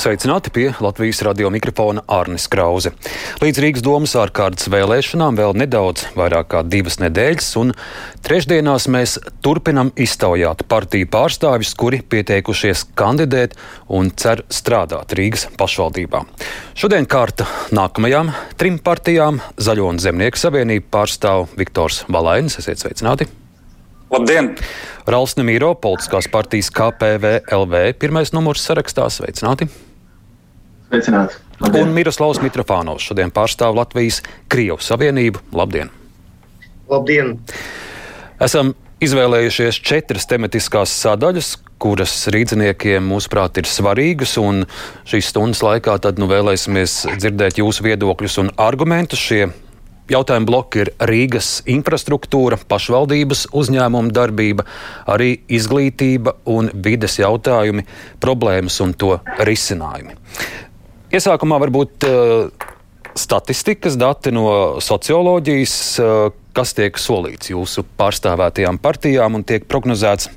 Sveicināti pie Latvijas radio mikrofona Arnis Krause. Līdz Rīgas domas ārkārtas vēlēšanām vēl nedaudz vairāk kā divas nedēļas, un trešdienās mēs turpinam iztaujāt partiju pārstāvjus, kuri pieteikušies kandidēt un cer strādāt Rīgas pašvaldībā. Šodien kārta nākamajām trim partijām - Zaļo un Zemnieku savienību pārstāv Viktors Valainis. Esiet sveicināti! Labdien! Rauls Nemīro, politiskās partijas KPVLV, pirmais numurs sarakstā. Sveicināti! Sveicināts! Un Miroslavs Mitrofānovs šodien pārstāv Latvijas Krievijas Savienību. Labdien! Labdien! Esam izvēlējušies četras tematiskās sadaļas, kuras rīzniekiem, mūsuprāt, ir svarīgas. Šīs stundas laikā tad, nu, vēlēsimies dzirdēt jūsu viedokļus un argumentus. Šie Jautājuma bloki ir Rīgas infrastruktūra, pašvaldības uzņēmuma darbība, arī izglītība un vides jautājumi, problēmas un to risinājumi. Iesākumā varbūt uh, statistikas dati no socioloģijas, uh, kas tiek solīts jūsu pārstāvētajām partijām un tiek prognozēts.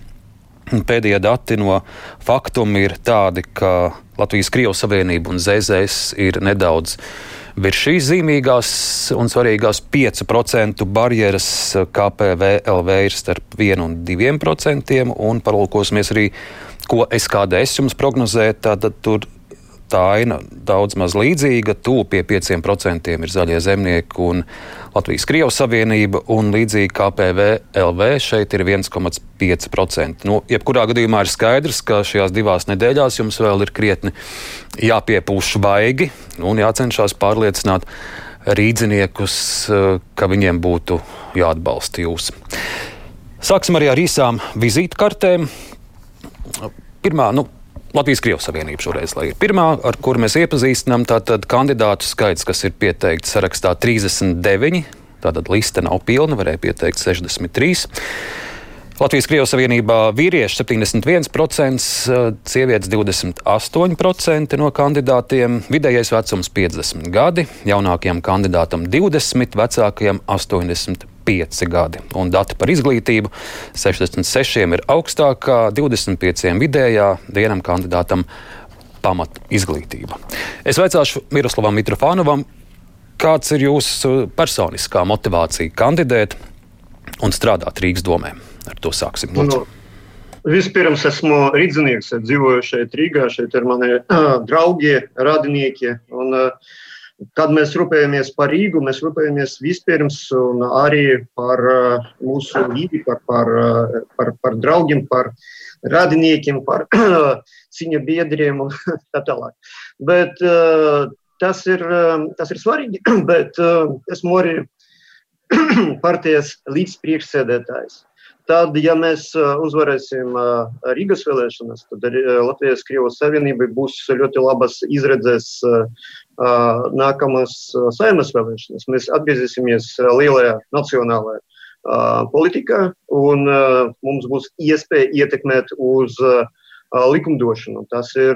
Pēdējie dati no faktuma ir tādi, ka Latvijas Krievijas Savienība un ZZS ir nedaudz virs šīs zīmīgās un svarīgās 5% barjeras KPVLV ir starp 1 un 2%, un paralūkosimies arī, ko SKDS jums prognozē, tad tur tā aina daudz maz līdzīga. Tūlīt pie 5% ir zaļie zemnieki un Latvijas Krievijas Savienība, un līdzīgi kā PVLV šeit ir 1,5%. Nu, jebkurā gadījumā ir skaidrs, ka šajās divās nedēļās jums vēl ir krietni jāpiepūš vaigi un jācenšas pārliecināt rīdziniekus, ka viņiem būtu jāatbalsta jūs. Sāksim arī ar īsām vizītkartēm. Pirmā, nu, Latvijas Krievijas Savienība šoreiz ir pirmā, ar kuru mēs iepazīstinām. Tātad kandidātu skaits, kas ir pieteikti sarakstā 39, tātad liste nav pilna, varēja pieteikt 63. Latvijas Krievijas Savienībā vīrieši 71%, sievietes 28% no kandidātiem, vidējais vecums 50 gadi, jaunākajam kandidātam 20, vecākajam 80 5 gadi. Un dati par izglītību 66 ir augstākā, 25 vidējā, vienam kandidātam pamat izglītība. Es vaicāšu Miroslavam Mitrofānovam, kāds ir jūsu personiskā motivācija kandidēt un strādāt Rīgas domē? Ar to sāksim. Nu, vispirms esmu rīznieks, dzīvoju šeit Rīgā, šeit ir mani uh, draugi, radinieki. Un, uh, Kad mēs rūpējamies par Rīgu, mēs rūpējamies vispirms arī par uh, mūsu vidi, par, par, uh, par, par draugiem, par radiniekiem, par ciņa biedriem un tā tālāk. Bet uh, tas ir, tas ir svarīgi, bet esmu arī partijas līdzpriekšsēdētājs. Tad, ja mēs uzvarēsim Rīgas vēlēšanas, tad Latvijas Krievijas Savienībai būs ļoti labas izredzes nākamās saimnes vēlēšanas. Mēs atgriezīsimies lielajā nacionālajā politikā, un mums būs iespēja ietekmēt uz likumdošanu. Tas ir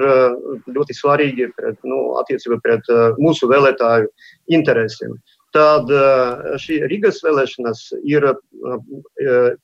ļoti svarīgi pret, nu, attiecībā pret mūsu vēlētāju interesēm tad šī Rīgas vēlēšanas ir,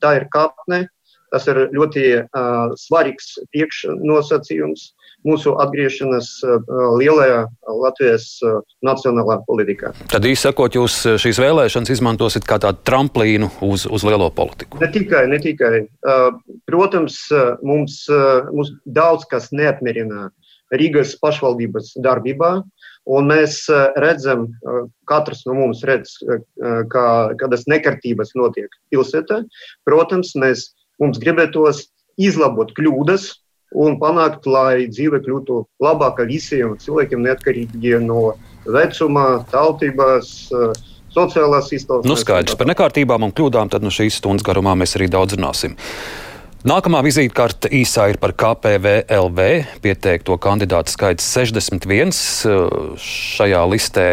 tā ir kāpne, tas ir ļoti uh, svarīgs priekšnosacījums mūsu atgriešanās uh, lielajā Latvijas uh, nacionālā politikā. Tad īsi sakot, jūs šīs vēlēšanas izmantosiet kā tādu tramplīnu uz, uz lielo politiku? Ne tikai, ne tikai. Uh, protams, mums, uh, mums daudz kas neapmierina Rīgas pašvaldības darbībā. Un mēs eh, redzam, eh, katrs no mums redz, eh, kā, kādas nekārtības notiek pilsētā. Protams, mēs, mums gribētos izlabot kļūdas un panākt, lai dzīve kļūtu labāka visiem cilvēkiem, neatkarīgi no vecuma, tautības, sociālās izcelsmes. Nu, skaidrs par nekārtībām un kļūdām, tad no šīs stundas garumā mēs arī daudz runāsim. Nākamā vizītkarte īsā ir par KPVLV. Pieteikto kandidātu skaits 61. Šajā listē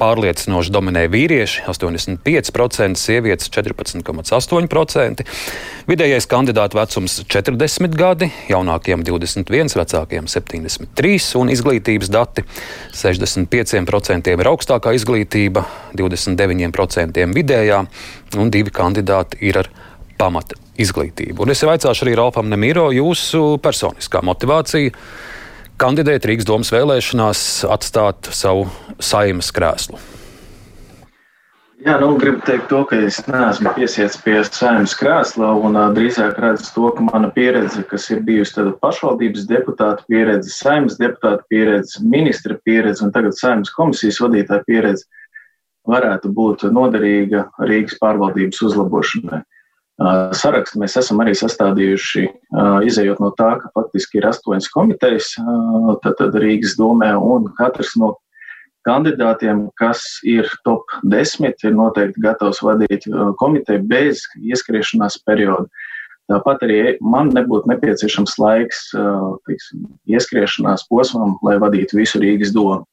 pārliecinoši dominē vīrieši - 85%, sievietes 14,8%. Vidējais kandidātu vecums - 40 gadi, jaunākiem 21, vecākiem 73 un izglītības dati - 65% ir augstākā izglītība, 29% vidējā un divi kandidāti ir ar pamata izglītību. Un es vaicāšu arī Ralfam Nemiro jūsu personiskā motivācija kandidēt Rīgas domas vēlēšanās, atstāt savu saimas krēslu. Jā, nu, gribu teikt to, ka es neesmu piesiets pie saimnes krēsla un uh, drīzāk redzu to, ka mana pieredze, kas ir bijusi tāda pašvaldības deputāta pieredze, saimnes deputāta pieredze, ministra pieredze un tagad saimnes komisijas vadītāja pieredze, varētu būt noderīga Rīgas pārvaldības uzlabošanai. Sarakstu mēs esam arī sastādījuši, izējot no tā, ka faktiski ir astoņas komitejas, tad Rīgas domē, un katrs no kandidātiem, kas ir top 10, ir noteikti gatavs vadīt komiteju bez ieskriešanās perioda. Tāpat arī man nebūtu nepieciešams laiks tiksim, ieskriešanās posmam, lai vadītu visu Rīgas domu.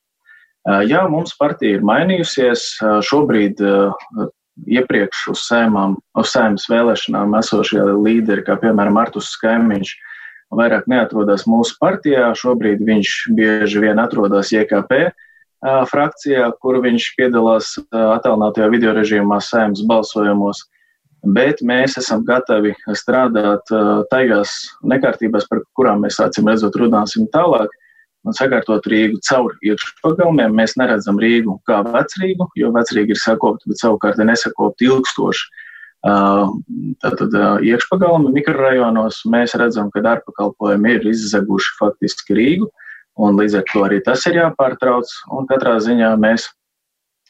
Jā, mums partija ir mainījusies. Šobrīd iepriekš uz sēmām, uz sēmas vēlēšanām esošie līderi, kā piemēram Artus Skaimiņš, vairāk neatrodas mūsu partijā. Šobrīd viņš bieži vien atrodas JKP frakcijā, kur viņš piedalās attālinātajā video režīmā sēmas balsojumos. Bet mēs esam gatavi strādāt tajās nekārtībās, par kurām mēs acīm redzot runāsim tālāk un sakārtot Rīgu caur iekšpagalmiem. Mēs neredzam Rīgu kā vecrīgu, jo vecrīga ir sakopta, bet savukārt nesakopta ilgstoši. Tātad iekšpagalmi mikrorajonos mēs redzam, ka ārpakalpojumi ir izzaguši faktiski Rīgu, un līdz ar to arī tas ir jāpārtrauc. Un katrā ziņā mēs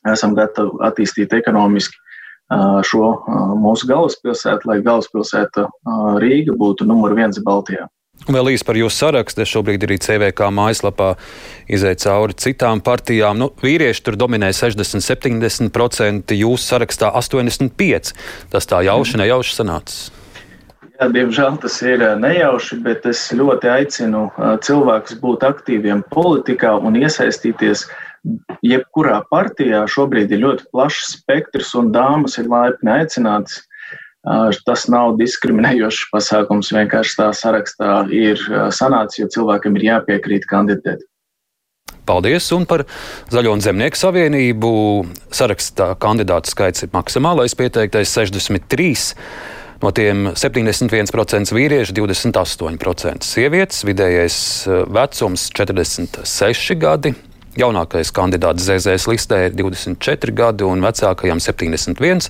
esam gatavi attīstīt ekonomiski šo mūsu galvaspilsētu, lai galvaspilsēta Rīga būtu numur viens Baltijā. Vēl īsi par jūsu sarakstu. Es šobrīd arī CVK mājaslapā izēju cauri citām partijām. Nu, vīrieši tur dominē 60-70%, jūsu sarakstā 85%. Tas tā jauši, nejauši sanācis. Jā, diemžēl tas ir nejauši, bet es ļoti aicinu cilvēkus būt aktīviem politikā un iesaistīties jebkurā partijā. Šobrīd ir ļoti plašs spektrs, un dāmas ir laipni aicinātas Tas nav diskriminējošs pasākums, vienkārši tā sarakstā ir sanācis, jo cilvēkam ir jāpiekrīt kandidēt. Paldies! Un par Zaļo un Zemnieku savienību sarakstā kandidātu skaits ir maksimālais pieteiktais 63. No tiem 71% vīrieši, 28% sievietes, vidējais vecums 46 gadi. Jaunākais kandidāts ZZS listē ir 24 gadi un vecākajam 71,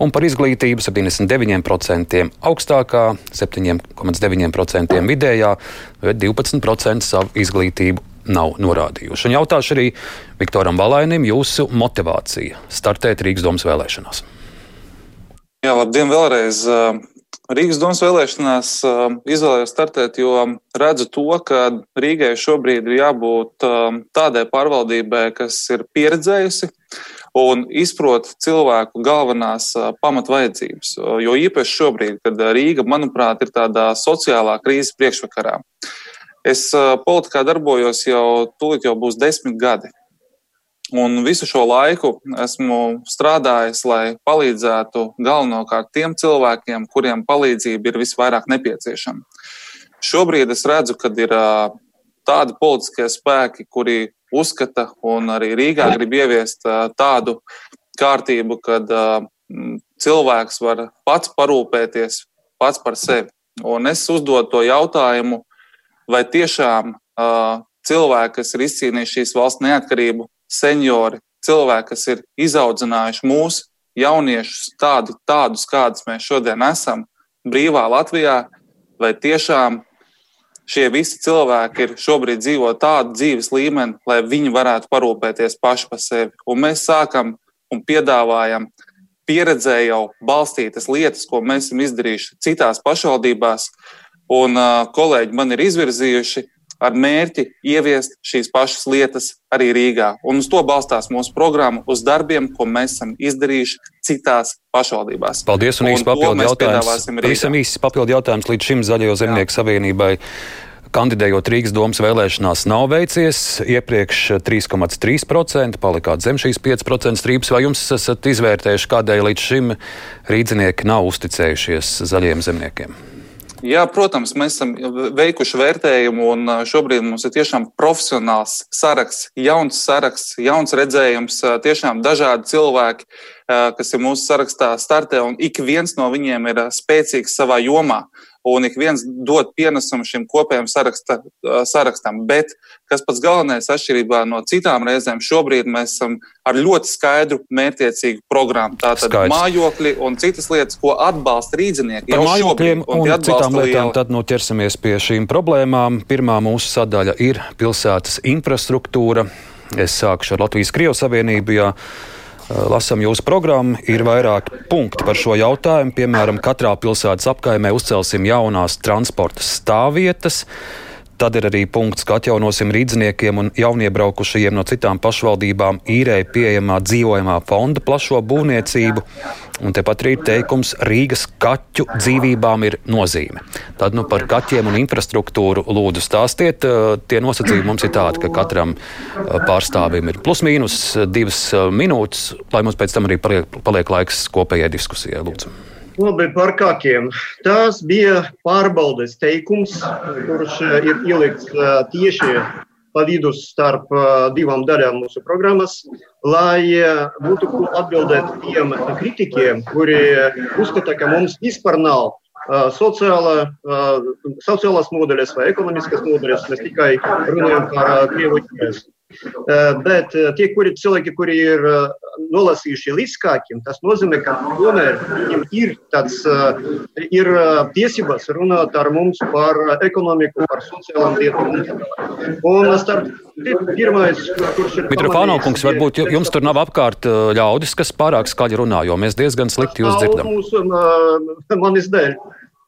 un par izglītību 79% augstākā, 7,9% vidējā, bet 12% savu izglītību nav norādījuši. Un jautāšu arī Viktoram Valainim jūsu motivācija startēt Rīgas domas vēlēšanās. Jā, labdien vēlreiz. Rīgas domas vēlēšanās um, izvēlējos startēt, jo redzu to, ka Rīgai šobrīd ir jābūt um, tādai pārvaldībai, kas ir pieredzējusi un izprot cilvēku galvenās uh, pamatvajadzības. Jo īpaši šobrīd, kad Rīga, manuprāt, ir tādā sociālā krīzes priekšvakarā. Es uh, politikā darbojos jau tūlīt jau būs desmit gadi. Un visu šo laiku esmu strādājis, lai palīdzētu galvenokārt tiem cilvēkiem, kuriem palīdzība ir visvairāk nepieciešama. Šobrīd es redzu, ka ir tādi politiskie spēki, kuri uzskata un arī Rīgā grib ieviest tādu kārtību, kad cilvēks var pats parūpēties pats par sevi. Un es uzdodu to jautājumu, vai tiešām cilvēki, kas ir izcīnījuši šīs valsts neatkarību, seniori, cilvēki, kas ir izaudzinājuši mūsu jauniešus tādu, tādus, kādus mēs šodien esam, brīvā Latvijā, vai tiešām šie visi cilvēki ir šobrīd dzīvo tādu dzīves līmeni, lai viņi varētu parūpēties paši par sevi. Un mēs sākam un piedāvājam pieredzē jau balstītas lietas, ko mēs esam izdarījuši citās pašvaldībās, un uh, kolēģi man ir izvirzījuši ar mērķi ieviest šīs pašas lietas arī Rīgā. Un uz to balstās mūsu programma, uz darbiem, ko mēs esam izdarījuši citās pašvaldībās. Paldies, un, un īsi papildu jautājums. Pavisam īsi papildu jautājums līdz šim Zaļo zemnieku savienībai. kandidējot Rīgas domas vēlēšanās, nav veicies. Iepriekš 3,3% palikāt zem šīs 5% strīpas. Vai jums esat izvērtējuši, kādēļ līdz šim rīdzinieki nav uzticējušies zaļiem zemniekiem? Jā, protams, mēs esam veikuši vērtējumu, un šobrīd mums ir tiešām profesionāls saraksts, jauns saraksts, jauns redzējums, tiešām dažādi cilvēki, kas ir mūsu sarakstā startē, un ik viens no viņiem ir spēcīgs savā jomā un ik viens dod pienesumu šim kopējam saraksta, sarakstam. Bet, kas pats galvenais, atšķirībā no citām reizēm, šobrīd mēs esam ar ļoti skaidru, mērķiecīgu programmu. Tātad Skaidrs. mājokļi un citas lietas, ko atbalsta rīznieki. Par mājokļiem un, un citām lietām tad nu ķersimies pie šīm problēmām. Pirmā mūsu sadaļa ir pilsētas infrastruktūra. Es sākšu ar Latvijas-Krievijas Savienību. Jā. Eh, lasām jūsu programmu, ir vairāki punkti par šo jautājumu. Piemēram, katrā pilsētas apkaimē uzcelsim jaunās transporta stāvvietas. Tad ir arī punkts, ka atjaunosim rīzniekiem un jauniebraukušajiem no citām pašvaldībām īrēji pieejamā dzīvojamā fonda plašo būvniecību. Un tepat arī ir teikums, Rīgas kaķu dzīvībām ir nozīme. Tad nu, par kaķiem un infrastruktūru lūdzu stāstiet. Tie nosacījumi mums ir tādi, ka katram pārstāvim ir plus mīnus divas minūtes, lai mums pēc tam arī paliek, paliek laiks kopējai diskusijai. Lūdzu. Labi, par kākiem. Tas bija pārbaudes teikums, kurš eh, ir ielikts eh, tieši pa vidu starp eh, divām daļām mūsu programmas, lai būtu atbildēt tiem kritikiem, kuri uzskata, ka mums vispār nav sociāla, sociālās nodaļas vai ekonomiskas nodaļas. Mēs tikai runājam par Krievu interesu. Bet tie kuri, cilvēki, kuri ir nolasījuši līdz kākiem, tas nozīmē, ka tomēr viņiem ir, tāds, ir tiesības runāt ar mums par ekonomiku, par sociālām lietām. Un starp pirmais, kurš ir. Mitrofāno kungs, varbūt jums tur nav apkārt ļaudis, kas pārāk skaļi runā, jo mēs diezgan slikti jūs dzirdam. Mūsu, manis dēļ.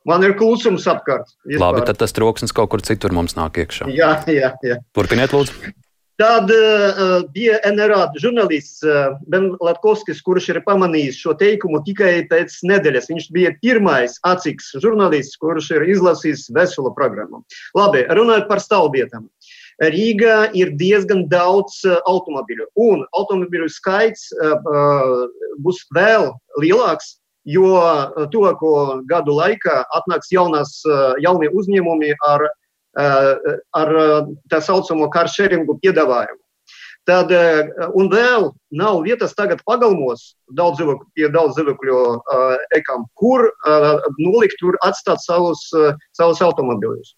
Man ir klusums apkārt. Vispār. Labi, tad tas troksnis kaut kur citur mums nāk iekšā. Jā, jā, jā. Turpiniet, lūdzu. Tad uh, bija NRA žurnālists uh, Ben Latkovskis, kurš ir pamanījis šo teikumu tikai pēc nedēļas. Viņš bija pirmais aciks žurnālists, kurš ir izlasījis veselu programmu. Labi, runājot par stāvvietām. Rīgā ir diezgan daudz uh, automobīļu, un automobīļu skaits uh, būs vēl lielāks, jo tuvāko gadu laikā atnāks jaunas, jaunie uzņēmumi ar Eh, ar tā saucamo karšeringu piedāvājumu. Tad, un vēl nav vietas tagad pagalmos, daudz zivakļu, pie daudz zivakļu uh, ekām, kur uh, nolikt, tur atstāt savus, uh, savus automobiļus.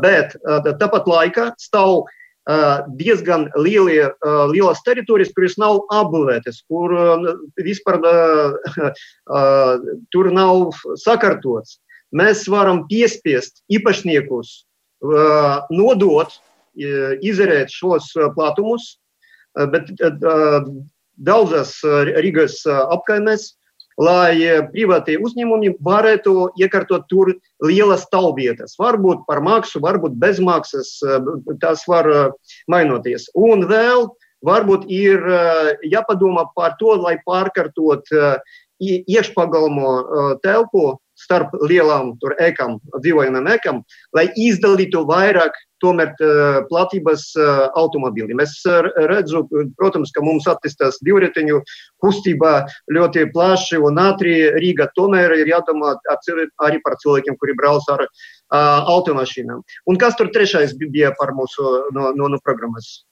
Bet uh, tāpat laikā stāv uh, diezgan lielie, uh, lielas teritorijas, kuras nav apbūvētas, kur uh, vispār uh, uh, tur nav sakārtots. Mēs varam piespiest īpašniekus nodot, izērēt šos platumus, bet daudzas Rīgas apkaimēs, lai privātie uzņēmumi varētu iekārtot tur lielas talvietas. Varbūt par maksu, varbūt bez maksas, tas var mainoties. Un vēl varbūt ir jāpadomā par to, lai pārkārtot iekšpagalmo telpu starp lielām ekām, dzīvojamām ekām, lai izdalītu vairāk tomēr platības automobīļiem. Es redzu, protams, ka mums attīstās divriteņu kustība ļoti plaši un ātri Rīga. Tomēr ir jādomā arī par cilvēkiem, kuri brauc ar automašīnām. Un kas tur trešais bija par mūsu no, no, no programmas?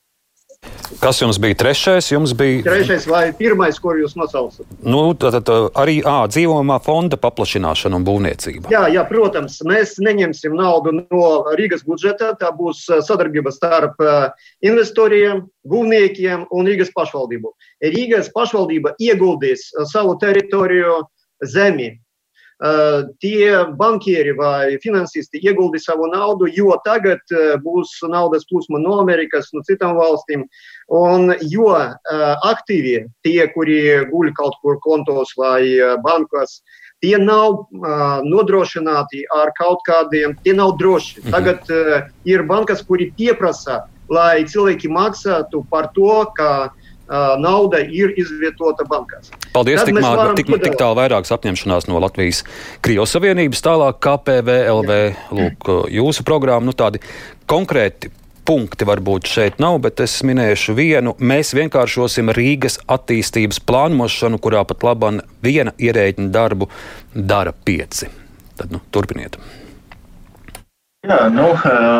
Kas jums bija trešais? Jums bija trešais vai pirmais, ko jūs nosaucat? Nu, tad arī ā, dzīvojamā fonda paplašināšana un būvniecība. Jā, jā, protams, mēs neņemsim naudu no Rīgas budžeta. Tā būs sadarbība starp investoriem, būvniekiem un Rīgas pašvaldību. Rīgas pašvaldība ieguldīs savu teritoriju zemi tie bankieri vai finansisti ieguldi savu naudu, jo tagad būs naudas plūsma no Amerikas, no citām valstīm. Un jo aktīvie, tie, kuri guļ kaut kur kontos vai bankās, tie nav nodrošināti ar kaut kādiem, tie nav droši. Tagad ir bankas, kuri pieprasa, lai cilvēki maksātu par to, ka nauda ir izvietota bankās. Paldies, tik, mā, tik, tik tālu vairākas apņemšanās no Latvijas Krievijas Savienības, tālāk KPVLV, lūk, jūsu programma, nu tādi konkrēti punkti varbūt šeit nav, bet es minēšu vienu. Mēs vienkāršosim Rīgas attīstības plānošanu, kurā pat labam viena ierēģiņa darbu dara pieci. Tad nu, turpiniet. Jā, nu,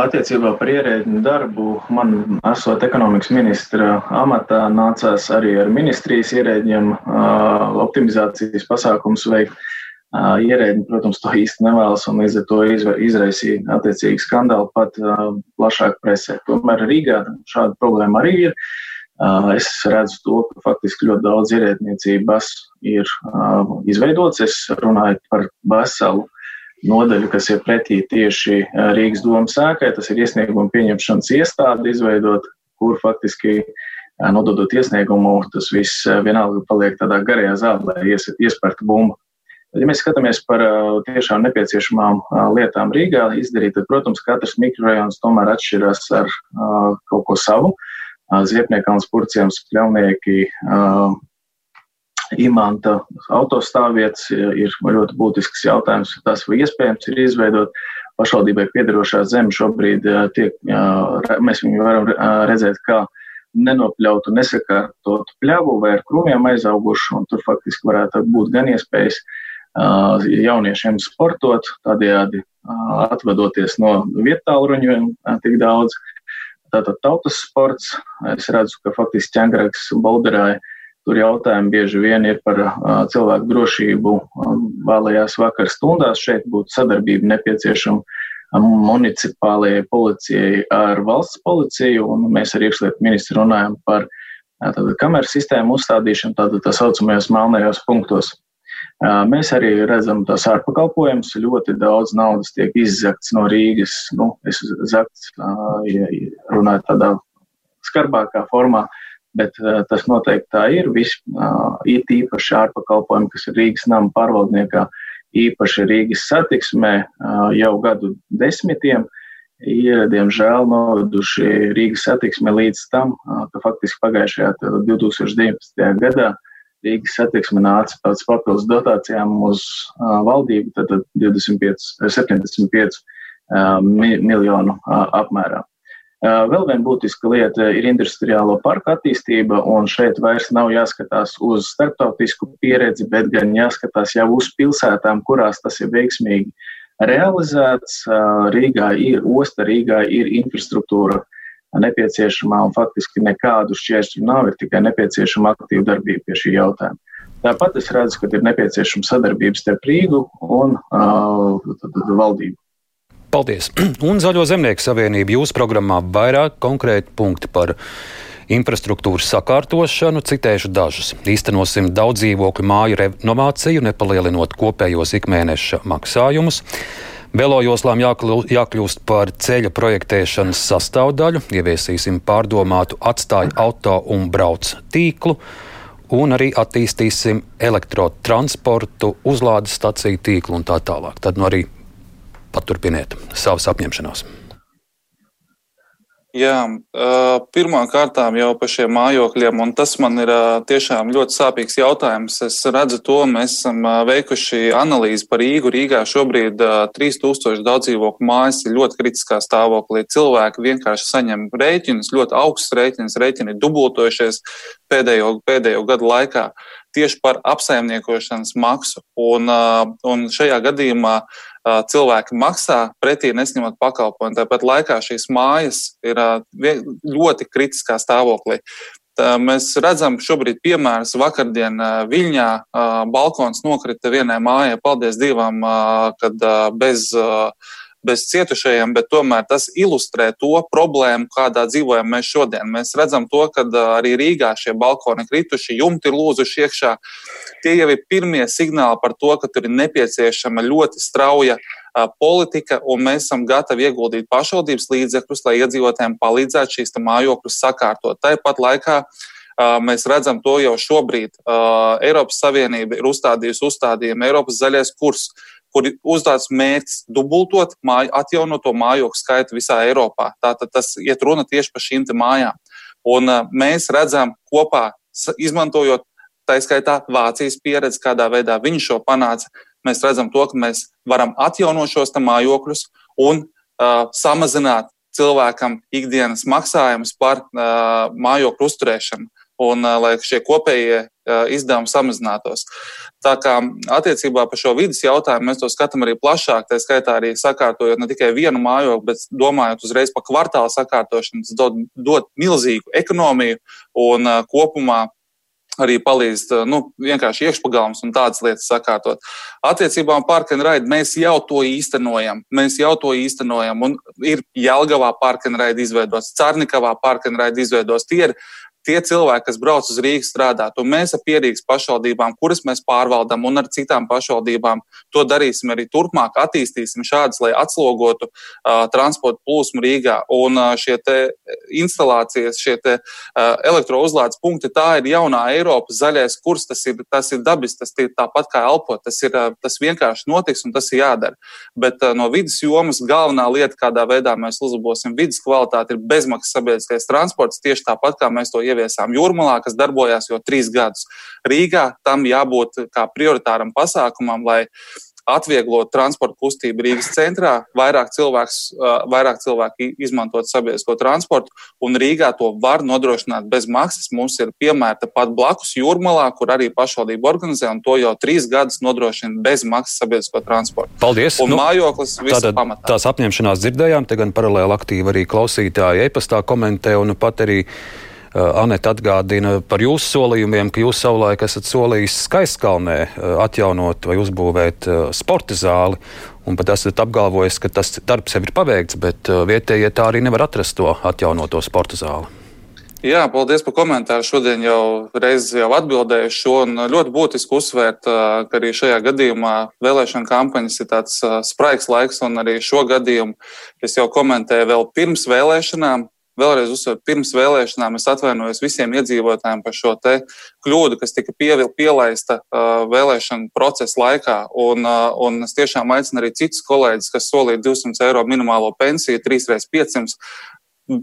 attiecībā par ierēģiņu darbu man, esot ekonomikas ministra amatā, nācās arī ar ministrijas ierēģiem optimizācijas pasākums veikt. Ierēģi, protams, to īsti nevēlas un līdz ar to izraisīja attiecīgi skandālu pat plašāk presē. Tomēr Rīgā šāda problēma arī ir. Es redzu to, ka faktiski ļoti daudz ierēdniecības ir izveidots. Es runāju par veselu nodaļu, kas ir pretī tieši Rīgas domas sēkai. Tas ir iesnieguma pieņemšanas iestāde izveidot, kur faktiski nododot iesniegumu, tas viss vienalga paliek tādā garajā zālē, iespērta bumba. Ja mēs skatāmies par tiešām nepieciešamām lietām Rīgā izdarīt, tad, protams, katrs mikrorajons tomēr atšķirās ar kaut ko savu. Ziepniekāns, purciems, pļaunieki, imanta autostāvvietas ir ļoti būtisks jautājums. Tas vai iespējams ir izveidot pašvaldībai piedarošā zeme šobrīd tiek, mēs viņu varam redzēt kā nenopļautu, nesakārtotu pļavu vai ar krūmiem aizaugušu, un tur faktiski varētu būt gan iespējas jauniešiem sportot, tādējādi atvadoties no vietāluruņiem tik daudz. Tātad tautas sports, es redzu, ka faktiski ķengraks bolderāja Tur jautājumi bieži vien ir par cilvēku drošību vēlējās vakar stundās. Šeit būtu sadarbība nepieciešama municipālajai policijai ar valsts policiju, un mēs ar iekšlietu ministru runājam par kameru sistēmu uzstādīšanu tātad tā saucamajos melnajos punktos. Mēs arī redzam tās ārpakalpojumus. Ļoti daudz naudas tiek izzakts no Rīgas. Nu, es zakts, ja runāju tādā skarbākā formā. Uh, bet uh, tas noteikti tā ir. Viss uh, it īpaši ārpakalpojumi, kas ir Rīgas nama pārvaldniekā, īpaši Rīgas satiksmē uh, jau gadu desmitiem. Ir, diemžēl, noveduši Rīgas satiksmi līdz tam, ka faktiski pagājušajā 2019. gadā Rīgas satiksme nāca pēc papildus dotācijām uz valdību, tad 25, 75 uh, miljonu apmērā. Vēl viena būtiska lieta ir industriālo parku attīstība, un šeit vairs nav jāskatās uz starptautisku pieredzi, bet gan jāskatās jau uz pilsētām, kurās tas ir veiksmīgi realizēts. Rīgā ir osta, Rīgā ir infrastruktūra nepieciešamā, un faktiski nekādu šķēršļu nav, ir tikai nepieciešama aktīva darbība pie šī jautājuma. Tāpat es redzu, ka ir nepieciešama sadarbība starp Rīgu un uh, valdību. Paldies! Un Zaļo zemnieku savienība jūsu programmā vairāk konkrēti punkti par infrastruktūras sakārtošanu, citēšu dažus. Īstenosim daudz dzīvokļu māju renovāciju, nepalielinot kopējos ikmēneša maksājumus. Velojoslām jākļūst par ceļa projektēšanas sastāvdaļu, ieviesīsim pārdomātu atstāju auto un brauc tīklu, un arī attīstīsim elektrotransportu, uzlādes staciju tīklu un tā tālāk. Tad nu arī paturpiniet savas apņemšanās? Jā, pirmām kārtām jau par šiem mājokļiem, un tas man ir tiešām ļoti sāpīgs jautājums. Es redzu to, mēs esam veikuši analīzi par Rīgu. Rīgā šobrīd 3000 daudzdzīvokļu mājas ir ļoti kritiskā stāvoklī. Cilvēki vienkārši saņem rēķinus, ļoti augstus rēķinus, rēķini ir dubultojušies pēdējo, pēdējo gadu laikā tieši par apsaimniekošanas maksu. Un, un šajā gadījumā cilvēki maksā pretī nesņemot pakalpojumu. Tāpat laikā šīs mājas ir ļoti kritiskā stāvoklī. Tā mēs redzam, šobrīd piemērs vakardien Viļņā balkons nokrita vienai mājai, paldies Dievam, kad bez bez cietušajiem, bet tomēr tas ilustrē to problēmu, kādā dzīvojam mēs šodien. Mēs redzam to, ka arī Rīgā šie balkoni krituši, jumti ir lūzuši iekšā. Tie jau ir pirmie signāli par to, ka tur ir nepieciešama ļoti strauja politika, un mēs esam gatavi ieguldīt pašvaldības līdzekļus, lai iedzīvotājiem palīdzētu šīs mājokļus sakārtot. Tāpat laikā mēs redzam to jau šobrīd. Eiropas Savienība ir uzstādījusi uzstādījumu Eiropas zaļais kurs kur uzdāts mērķis dubultot māju, atjaunoto mājokļu skaitu visā Eiropā. Tātad tas iet runa tieši par šīm mājām. Un uh, mēs redzam kopā izmantojot tā skaitā Vācijas pieredzi, kādā veidā viņi šo panāca. Mēs redzam to, ka mēs varam atjaunot šos mājokļus un uh, samazināt cilvēkam ikdienas maksājumus par uh, mājokļu uzturēšanu un lai šie kopējie izdevumi samazinātos. Tā kā attiecībā par šo vidas jautājumu mēs to skatām arī plašāk, tā skaitā arī sakārtojot ne tikai vienu mājokli, bet domājot uzreiz par kvartāla sakārtošanu, tas dod, dod milzīgu ekonomiju un kopumā arī palīdz nu, vienkārši iekšpagalms un tādas lietas sakārtot. Attiecībā uz parka un raidu mēs jau to īstenojam. Mēs jau to īstenojam. Un ir Jelgavā parka un raidu izveidots, Cārnikavā parka un raidu izveidots. Tie ir tie cilvēki, kas brauc uz Rīgas strādāt, un mēs ar pierīgas pašvaldībām, kuras mēs pārvaldām, un ar citām pašvaldībām, to darīsim arī turpmāk, attīstīsim šādas, lai atslogotu uh, transporta plūsmu Rīgā. Un uh, šie instalācijas, šie te, uh, elektrouzlādes punkti, tā ir jaunā Eiropas zaļais kurs, tas ir, tas ir dabis, tas ir tāpat kā elpot, tas, ir, uh, tas vienkārši notiks un tas ir jādara. Bet uh, no vidas jomas galvenā lieta, kādā veidā mēs uzlabosim vidas kvalitāti, ir bezmaksas sabiedriskais transports, tieši tāpat kā mēs to ieviesam ieviesām Jūrmalā, kas darbojās jau trīs gadus. Rīgā tam jābūt kā prioritāram pasākumam, lai atvieglot transporta kustību Rīgas centrā, vairāk, cilvēks, vairāk cilvēki izmantot sabiedrisko transportu, un Rīgā to var nodrošināt bez maksas. Mums ir piemēra pat blakus Jūrmalā, kur arī pašvaldība organizē, un to jau trīs gadus nodrošina bez maksas sabiedrisko transportu. Paldies! Un nu, mājoklis tātad, pamatā. Tās apņemšanās dzirdējām, te gan paralēli aktīvi arī klausītāji e-pastā komentē, un pat arī Anita atgādina par jūsu solījumiem, ka jūs savulaik esat solījis Skaiskalnē eh, atjaunot vai uzbūvēt eh, sporta zāli. Un pat esat apgalvojis, ka tas darbs jau ir paveikts, bet vietējie tā arī nevar atrast to atjaunoto sporta zāli. Jā, paldies par komentāru. Šodien jau reiz jau atbildēju šo ļoti būtiski uzsvērt, ka arī šajā gadījumā vēlēšana kampaņas ir tāds spraigs laiks, un arī šo gadījumu es jau komentēju vēl pirms vēlēšanām vēlreiz uzsveru, pirms vēlēšanām es atvainojos visiem iedzīvotājiem par šo kļūdu, kas tika pielaista uh, vēlēšanu procesa laikā. Un, uh, un es tiešām aicinu arī citus kolēģus, kas solīja 200 eiro minimālo pensiju, 3x500.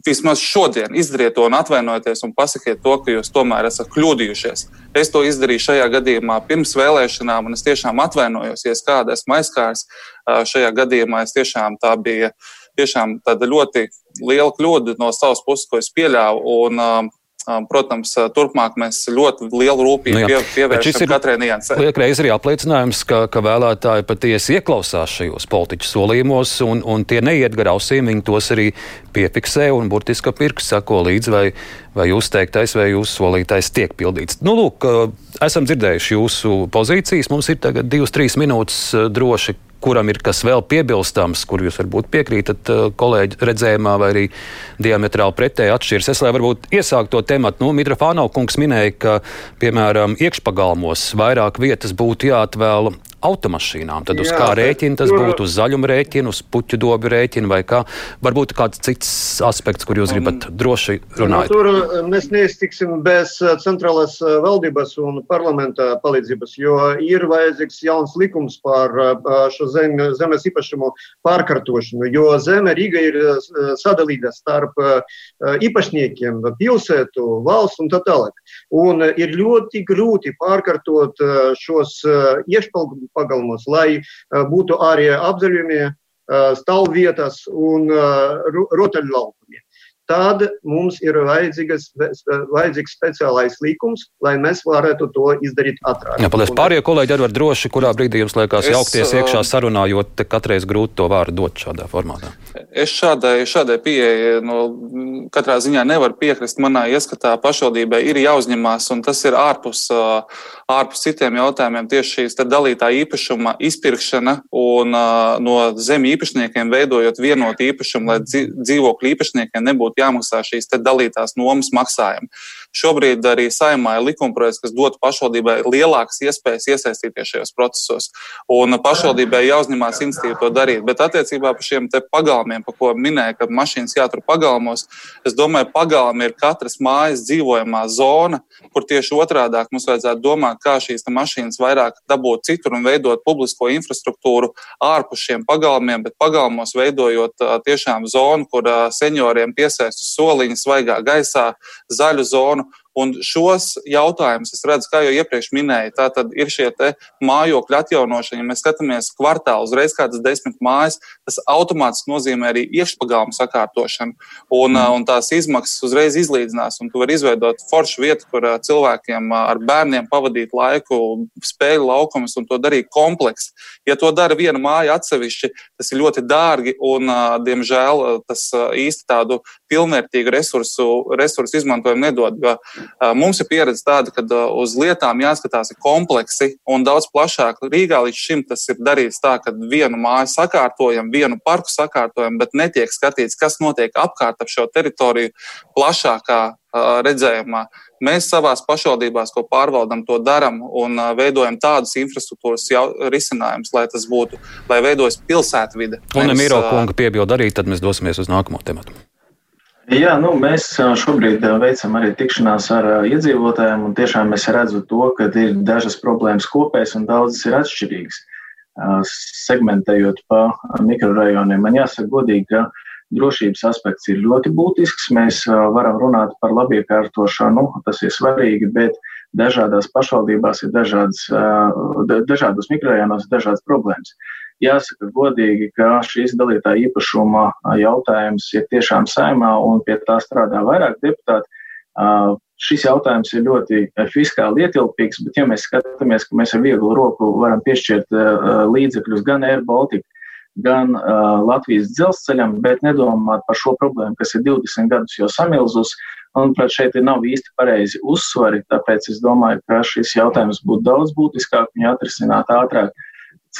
Vismaz šodien izdariet to un atvainojieties un pasakiet to, ka jūs tomēr esat kļūdījušies. Es to izdarīju šajā gadījumā pirms vēlēšanām, un es tiešām atvainojos, ja kāda esmu aizskārs šajā gadījumā. Es tiešām tā bija uh, tiešām tāda ļoti liela kļūda no savas puses, ko es pieļāvu. Un, Protams, turpmāk mēs ļoti lielu rūpību nu, pievēršam katrai niansē. Liekreiz arī apliecinājums, ka, ka vēlētāji patiesi ieklausās šajos politiķu solījumos, un, un tie neiet gar ausīm, viņi tos arī piefiksē un burtiski pirks sako līdzi, vai, vai jūs teiktais, vai jūsu solītais tiek pildīts. Nu, lūk, esam dzirdējuši jūsu pozīcijas, mums ir tagad divas, trīs minūtes droši kuram ir kas vēl piebilstams, kur jūs varbūt piekrītat uh, kolēģi redzējumā, vai arī diametrāli pretēji atšķiras. Es lai varbūt iesāktu to tematu, nu, Mitrofānau kungs minēja, ka, piemēram, iekšpagalmos vairāk vietas būtu jāatvēl automašīnām. Tad uz Jā, kā rēķina tas būtu? Uz zaļumu rēķinu, uz puķu dobu rēķinu vai kā? Varbūt kāds cits aspekts, kur jūs gribat droši runāt. Tur uh, mēs neiztiksim bez uh, centrālās uh, valdības un parlamenta palīdzības, jo ir vajadzīgs jauns likums par šo zem, zemes īpašumu pārkārtošanu, jo zeme Rīga ir sadalīta starp īpašniekiem, pilsētu, valsts un tā tālāk. Un ir ļoti grūti pārkārtot šos iešpalgumus pagalmos, lai būtu arī apzaļumie stāvvietas un rotaļlaukumi. Tad mums ir vajadzīgs speciālais likums, lai mēs varētu to izdarīt ātrāk. Jā, paldies. Pārējie kolēģi arī var droši, kurā brīdī jums liekas es, jaukties iekšā sarunā, jo katreiz grūti to vārdu dot šādā formātā. Es šādai, šādai pieeja no, katrā ziņā nevaru piekrist. Manā ieskatā pašvaldībai ir jāuzņemās, un tas ir ārpus, ārpus citiem jautājumiem. Tieši šīs dalītā īpašuma izpirkšana un no zemju īpašniekiem veidojot vienotu īpašumu, lai dzīvokļu īpašniekiem nebūtu jāmaksā šīs dalītās nomas maksājumi. Šobrīd arī saimā ir likumprojekts, kas dod pašvaldībai lielākas iespējas iesaistīties šajos procesos, un pašvaldībai jāuzņemās institīvu to darīt. Bet attiecībā par šiem pagalmiem par ko minēja, ka mašīnas jātur pagalmos. Es domāju, pagalmi ir katras mājas dzīvojamā zona, kur tieši otrādi mums vajadzētu domāt, kā šīs mašīnas vairāk dabūt citur un veidot publisko infrastruktūru ārpus šiem pagalmiem, bet pagalmos veidojot tiešām zonu, kur senioriem piesaist uz soliņa, svaigā gaisā, zaļu zonu Un šos jautājumus es redzu, kā jau iepriekš minēju, tā tad ir šie mājokļu atjaunošana. Ja mēs skatāmies kvartālu, uzreiz kādas desmit mājas, tas automātiski nozīmē arī iekšpagalmu sakārtošanu. Un, mm. un tās izmaksas uzreiz izlīdzinās. Un tu vari izveidot foršu vietu, kur cilvēkiem ar bērniem pavadīt laiku, spēļu laukumus un to darīt kompleksi. Ja to dara viena māja atsevišķi, tas ir ļoti dārgi un, diemžēl, tas īsti tādu pilnvērtīgu resursu, resursu izmantojumu nedod. Jo, mums ir pieredze tāda, ka uz lietām jāskatās kompleksi un daudz plašāk. Rīgā līdz šim tas ir darīts tā, ka vienu māju sakārtojam, vienu parku sakārtojam, bet netiek skatīts, kas notiek apkārt ap šo teritoriju plašākā redzējumā. Mēs savā pašvaldībās, ko pārvaldam, to darām un veidojam tādus infrastruktūras risinājumus, lai tas būtu, lai veidojas pilsētvide. Un, ja Miro kunga piebilda arī, tad mēs dosimies uz nākamo tematu. Jā, nu, mēs šobrīd veicam arī tikšanās ar iedzīvotājiem, un tiešām es redzu to, ka ir dažas problēmas kopējas un daudzas ir atšķirīgas. Segmentējot pa mikrorajoniem, man jāsaka godīgi, ka drošības aspekts ir ļoti būtisks. Mēs varam runāt par labiekārtošanu, tas ir svarīgi, bet dažādās pašvaldībās ir dažādas, dažādos mikrorajonos dažādas problēmas. Jāsaka godīgi, ka šīs dalītā īpašuma jautājums ir tiešām saimā un pie tā strādā vairāk deputāti. Šis jautājums ir ļoti fiskāli ietilpīgs, bet ja mēs skatāmies, ka mēs ar vieglu roku varam piešķirt līdzekļus gan Air Baltica, gan Latvijas dzelzceļam, bet nedomāt par šo problēmu, kas ir 20 gadus jau samilzus. Manuprāt, šeit nav īsti pareizi uzsvari, tāpēc es domāju, ka šis jautājums būtu daudz būtiskāk un jāatrisināt ātrāk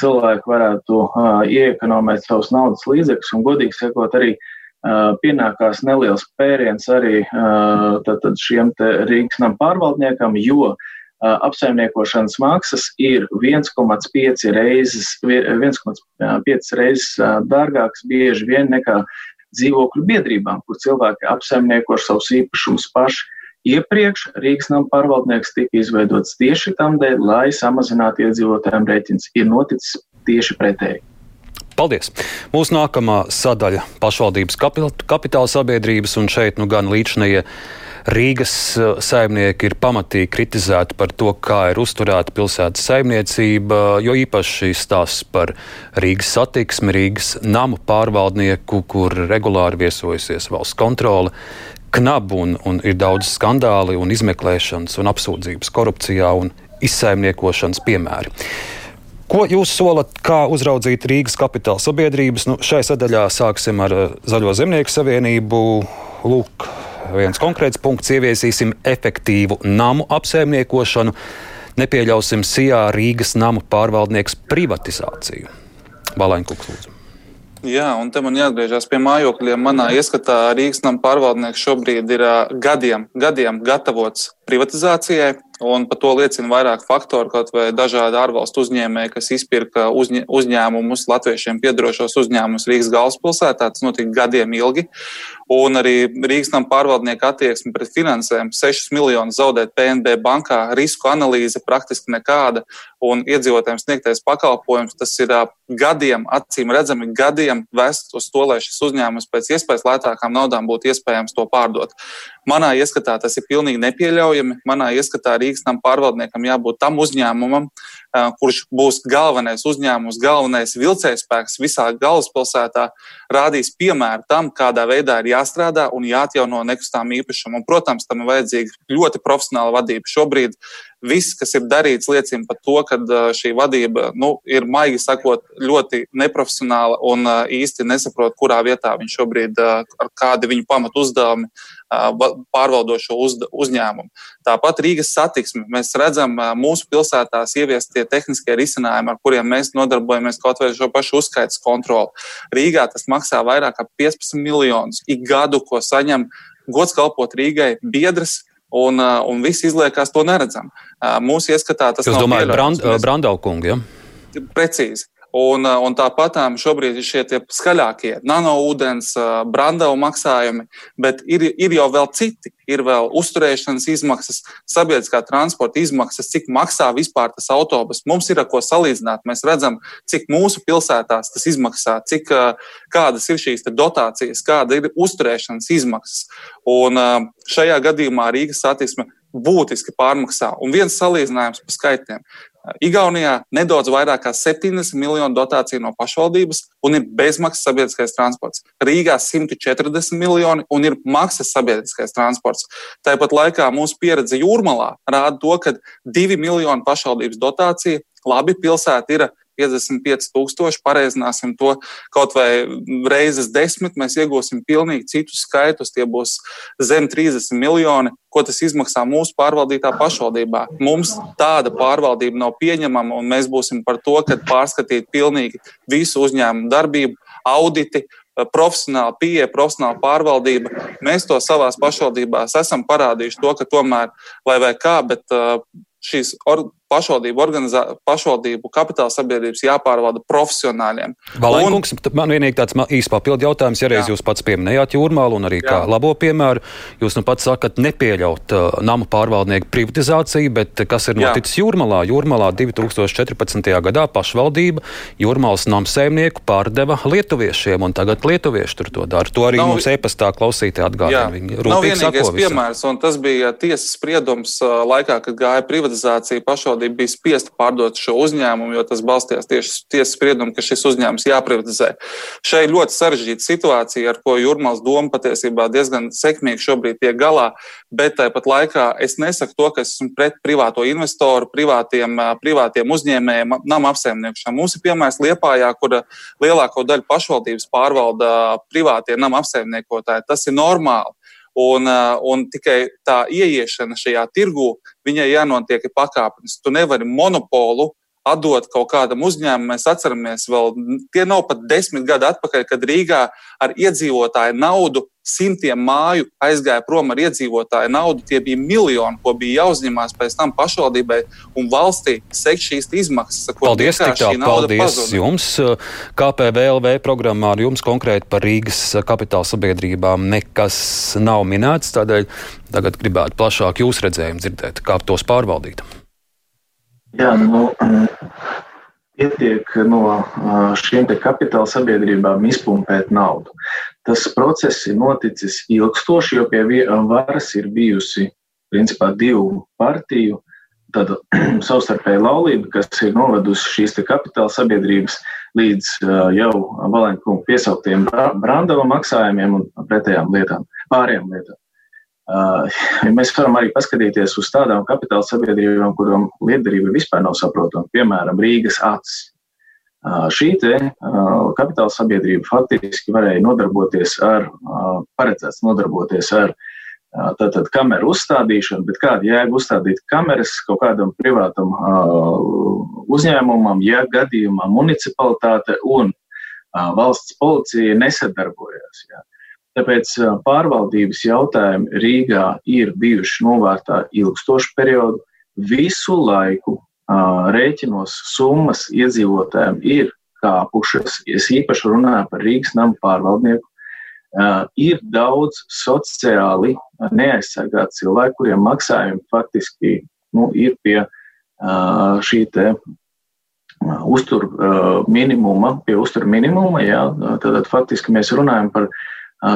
cilvēki varētu uh, iekonomēt savus naudas līdzekļus un, godīgi sakot, arī uh, pienākās neliels pēriens arī uh, tad, tad šiem Rīgas nama pārvaldniekam, jo uh, apsaimniekošanas maksas ir 1,5 reizes, 1,5 reizes dārgākas bieži vien nekā dzīvokļu biedrībām, kur cilvēki apsaimnieko savus īpašumus paši. Iepriekš Rīgas nama pārvaldnieks tika izveidots tieši tam dēļ, lai samazinātu iedzīvotājiem rēķins. Ir noticis tieši pretēji. Paldies! Mūsu nākamā sadaļa - pašvaldības kapitāla sabiedrības un šeit nu gan līdšanai. Rīgas saimnieki ir pamatīgi kritizēti par to, kā ir uzturēta pilsētas saimniecība, jo īpaši stāsts par Rīgas satiksmi, Rīgas namu pārvaldnieku, kur regulāri viesojusies valsts kontrole knabu un, un ir daudz skandāli un izmeklēšanas un apsūdzības korupcijā un izsaimniekošanas piemēri. Ko jūs solat, kā uzraudzīt Rīgas kapitāla sabiedrības? Nu, šai sadaļā sāksim ar eh, Zaļo zemnieku savienību. Lūk, viens konkrēts punkts - ieviesīsim efektīvu namu apsaimniekošanu, nepieļausim Sijā Rīgas namu pārvaldnieks privatizāciju. Balaņkungs, lūdzu. Jā, un te man jāatgriežas pie mājokļiem. Manā ieskatā Rīgas nama pārvaldnieks šobrīd ir gadiem, gadiem gatavots privatizācijai. Un par to liecina vairāk faktoru, kaut vai dažādi ārvalstu uzņēmēji, kas izpirka uzņē, uzņēmumus, latviešiem piedarošos uzņēmumus Rīgas galvaspilsētā. Tas notika gadiem ilgi. Un arī Rīgas nama pārvaldnieka attieksme pret finansēm - 6 miljonus zaudēt PNB bankā, risku analīze praktiski nekāda un iedzīvotājiem sniegtais pakalpojums. Tas ir gadiem, acīm redzami, gadiem vest uz to, lai šis uzņēmums pēc iespējas lētākām naudām būtu iespējams to pārdot. Manā ieskatā tas ir pilnīgi nepieļaujami. Manā ieskatā Rīgas nama pārvaldniekam jābūt tam uzņēmumam, kurš būs galvenais uzņēmums, galvenais vilcējspēks visā galvaspilsētā, rādīs piemēru tam, kādā veidā ir jāstrādā un jāatjauno nekustamā īpašuma. Un, protams, tam ir vajadzīga ļoti profesionāla vadība. Šobrīd viss, kas ir darīts, liecina par to, ka šī vadība nu, ir, maigi sakot, ļoti neprofesionāla un īsti nesaprot, kurā vietā viņš šobrīd, ar kādi viņu pamatu uzdevumi pārvaldošo uz, uzņēmumu. Tāpat Rīgas satiksme. Mēs redzam, mūsu pilsētās ieviestie tehniskie risinājumi, ar kuriem mēs nodarbojamies kaut vai šo pašu uzskaitas kontroli. Rīgā tas maksā vairāk kā 15 miljonus ik gadu, ko saņem gods kalpot Rīgai biedrs un, un visi izliekās to neredzam. Mūsu ieskatā tas Jūs domājat, Brand, Brandaukungu, ja? Precīzi. Un, un tāpat šobrīd ir šie skaļākie nanoūdens, brandavu maksājumi, bet ir, ir jau vēl citi. Ir vēl uzturēšanas izmaksas, sabiedriskā transporta izmaksas, cik maksā vispār tas autobus. Mums ir ar ko salīdzināt. Mēs redzam, cik mūsu pilsētās tas izmaksā, cik, kādas ir šīs dotācijas, kāda ir uzturēšanas izmaksas. Un šajā gadījumā Rīgas satiksme būtiski pārmaksā. Un viens salīdzinājums par skaitļiem. Igaunijā nedaudz vairāk kā 70 miljonu dotāciju no pašvaldības un ir bezmaksas sabiedriskais transports. Rīgā 140 miljoni un ir maksas sabiedriskais transports. Tāpat laikā mūsu pieredze jūrmalā rāda to, ka 2 miljoni pašvaldības dotācija labi pilsēta ir 55,000, pareizināsim to kaut vai reizes desmit, mēs iegūsim pilnīgi citus skaitus. Tie būs zem 30 miljoni, ko tas izmaksā mūsu pārvaldītā pašvaldībā. Mums tāda pārvaldība nav pieņemama, un mēs būsim par to, ka pārskatīt pilnīgi visu uzņēmumu darbību, auditi, profesionāla pieeja, profesionāla pārvaldība. Mēs to savās pašvaldībās esam parādījuši, to, ka tomēr, lai vai kā, bet uh, šīs pašvaldību, organizā, pašvaldību kapitāla sabiedrības jāpārvalda profesionāļiem. Valēnkungs, un... man vienīgi tāds īsts papildu jautājums, ja reiz jā. jūs pats pieminējāt jūrmālu un arī jā. kā labo piemēru, jūs nu pats sakat nepieļaut uh, namu pārvaldnieku privatizāciju, bet kas ir noticis jā. jūrmalā? Jūrmalā 2014. gadā pašvaldība jūrmalas namsēmnieku pārdeva lietuviešiem, un tagad lietuvieši tur to dara. To arī nav, mums e-pastā klausītāji atgādina. Viņi nav vienīgais piemērs, un tas bija tiesas spriedums uh, laikā, kad gāja privatizācija pašvaldība pašvaldība bija spiesta pārdot šo uzņēmumu, jo tas balstījās tieši tiesas spriedumu, ka šis uzņēmums jāprivatizē. Šai ļoti sarežģīta situācija, ar ko Jurmāls doma patiesībā diezgan sekmīgi šobrīd tiek galā, bet tāpat laikā es nesaku to, ka es esmu pret privāto investoru, privātiem, privātiem uzņēmējiem, nama apsaimniekošanām. Mums ir piemērs Liepājā, kur lielāko daļu pašvaldības pārvalda privātie nama apsaimniekotāji. Tas ir normāli. Un, uh, un tikai tā ieiešana šajā tirgu, viņai jānotiek pakāpeniski. Tu nevari monopolu atdot kaut kādam uzņēmumam. Mēs atceramies, vēl tie nav pat desmit gadi atpakaļ, kad Rīgā ar iedzīvotāju naudu simtiem māju aizgāja prom ar iedzīvotāju naudu. Tie bija miljoni, ko bija jāuzņemās pēc tam pašvaldībai un valstī sekt šīs izmaksas. Paldies, tā, paldies pazuda. jums. KPVLV programmā ar jums konkrēti par Rīgas kapitāla sabiedrībām nekas nav minēts, tādēļ tagad gribētu plašāk jūs redzējumu dzirdēt, kā tos pārvaldīt. Jā, nu, pietiek no šiem kapitāla sabiedrībām izpumpēt naudu. Tas process ir noticis ilgstoši, jo pie varas ir bijusi principā divu partiju tāda savstarpēja laulība, kas ir novedusi šīs kapitāla sabiedrības līdz jau Valenkungu piesauktiem Brandava maksājumiem un pretējām lietām, pārējām lietām. Uh, mēs varam arī paskatīties uz tādām kapitāla sabiedrībām, kurām lietderība vispār nav saprotama, piemēram, Rīgas acis. Šī te kapitāla sabiedrība faktiski varēja nodarboties ar, paredzēts nodarboties ar tātad kameru uzstādīšanu, bet kāda jēga uzstādīt kameras kaut kādam privātam uzņēmumam, ja gadījumā municipalitāte un valsts policija nesadarbojas. Jā. Tāpēc pārvaldības jautājumi Rīgā ir bijuši novērtā ilgstošu periodu. Visu laiku rēķinos summas iedzīvotājiem ir kāpušas. Es īpaši runāju par Rīgas namu pārvaldnieku. Ir daudz sociāli neaizsargāti cilvēki, kuriem maksājumi faktiski nu, ir pie šī te uztur minimuma, pie uztur minimuma. Jā, tad faktiski mēs runājam par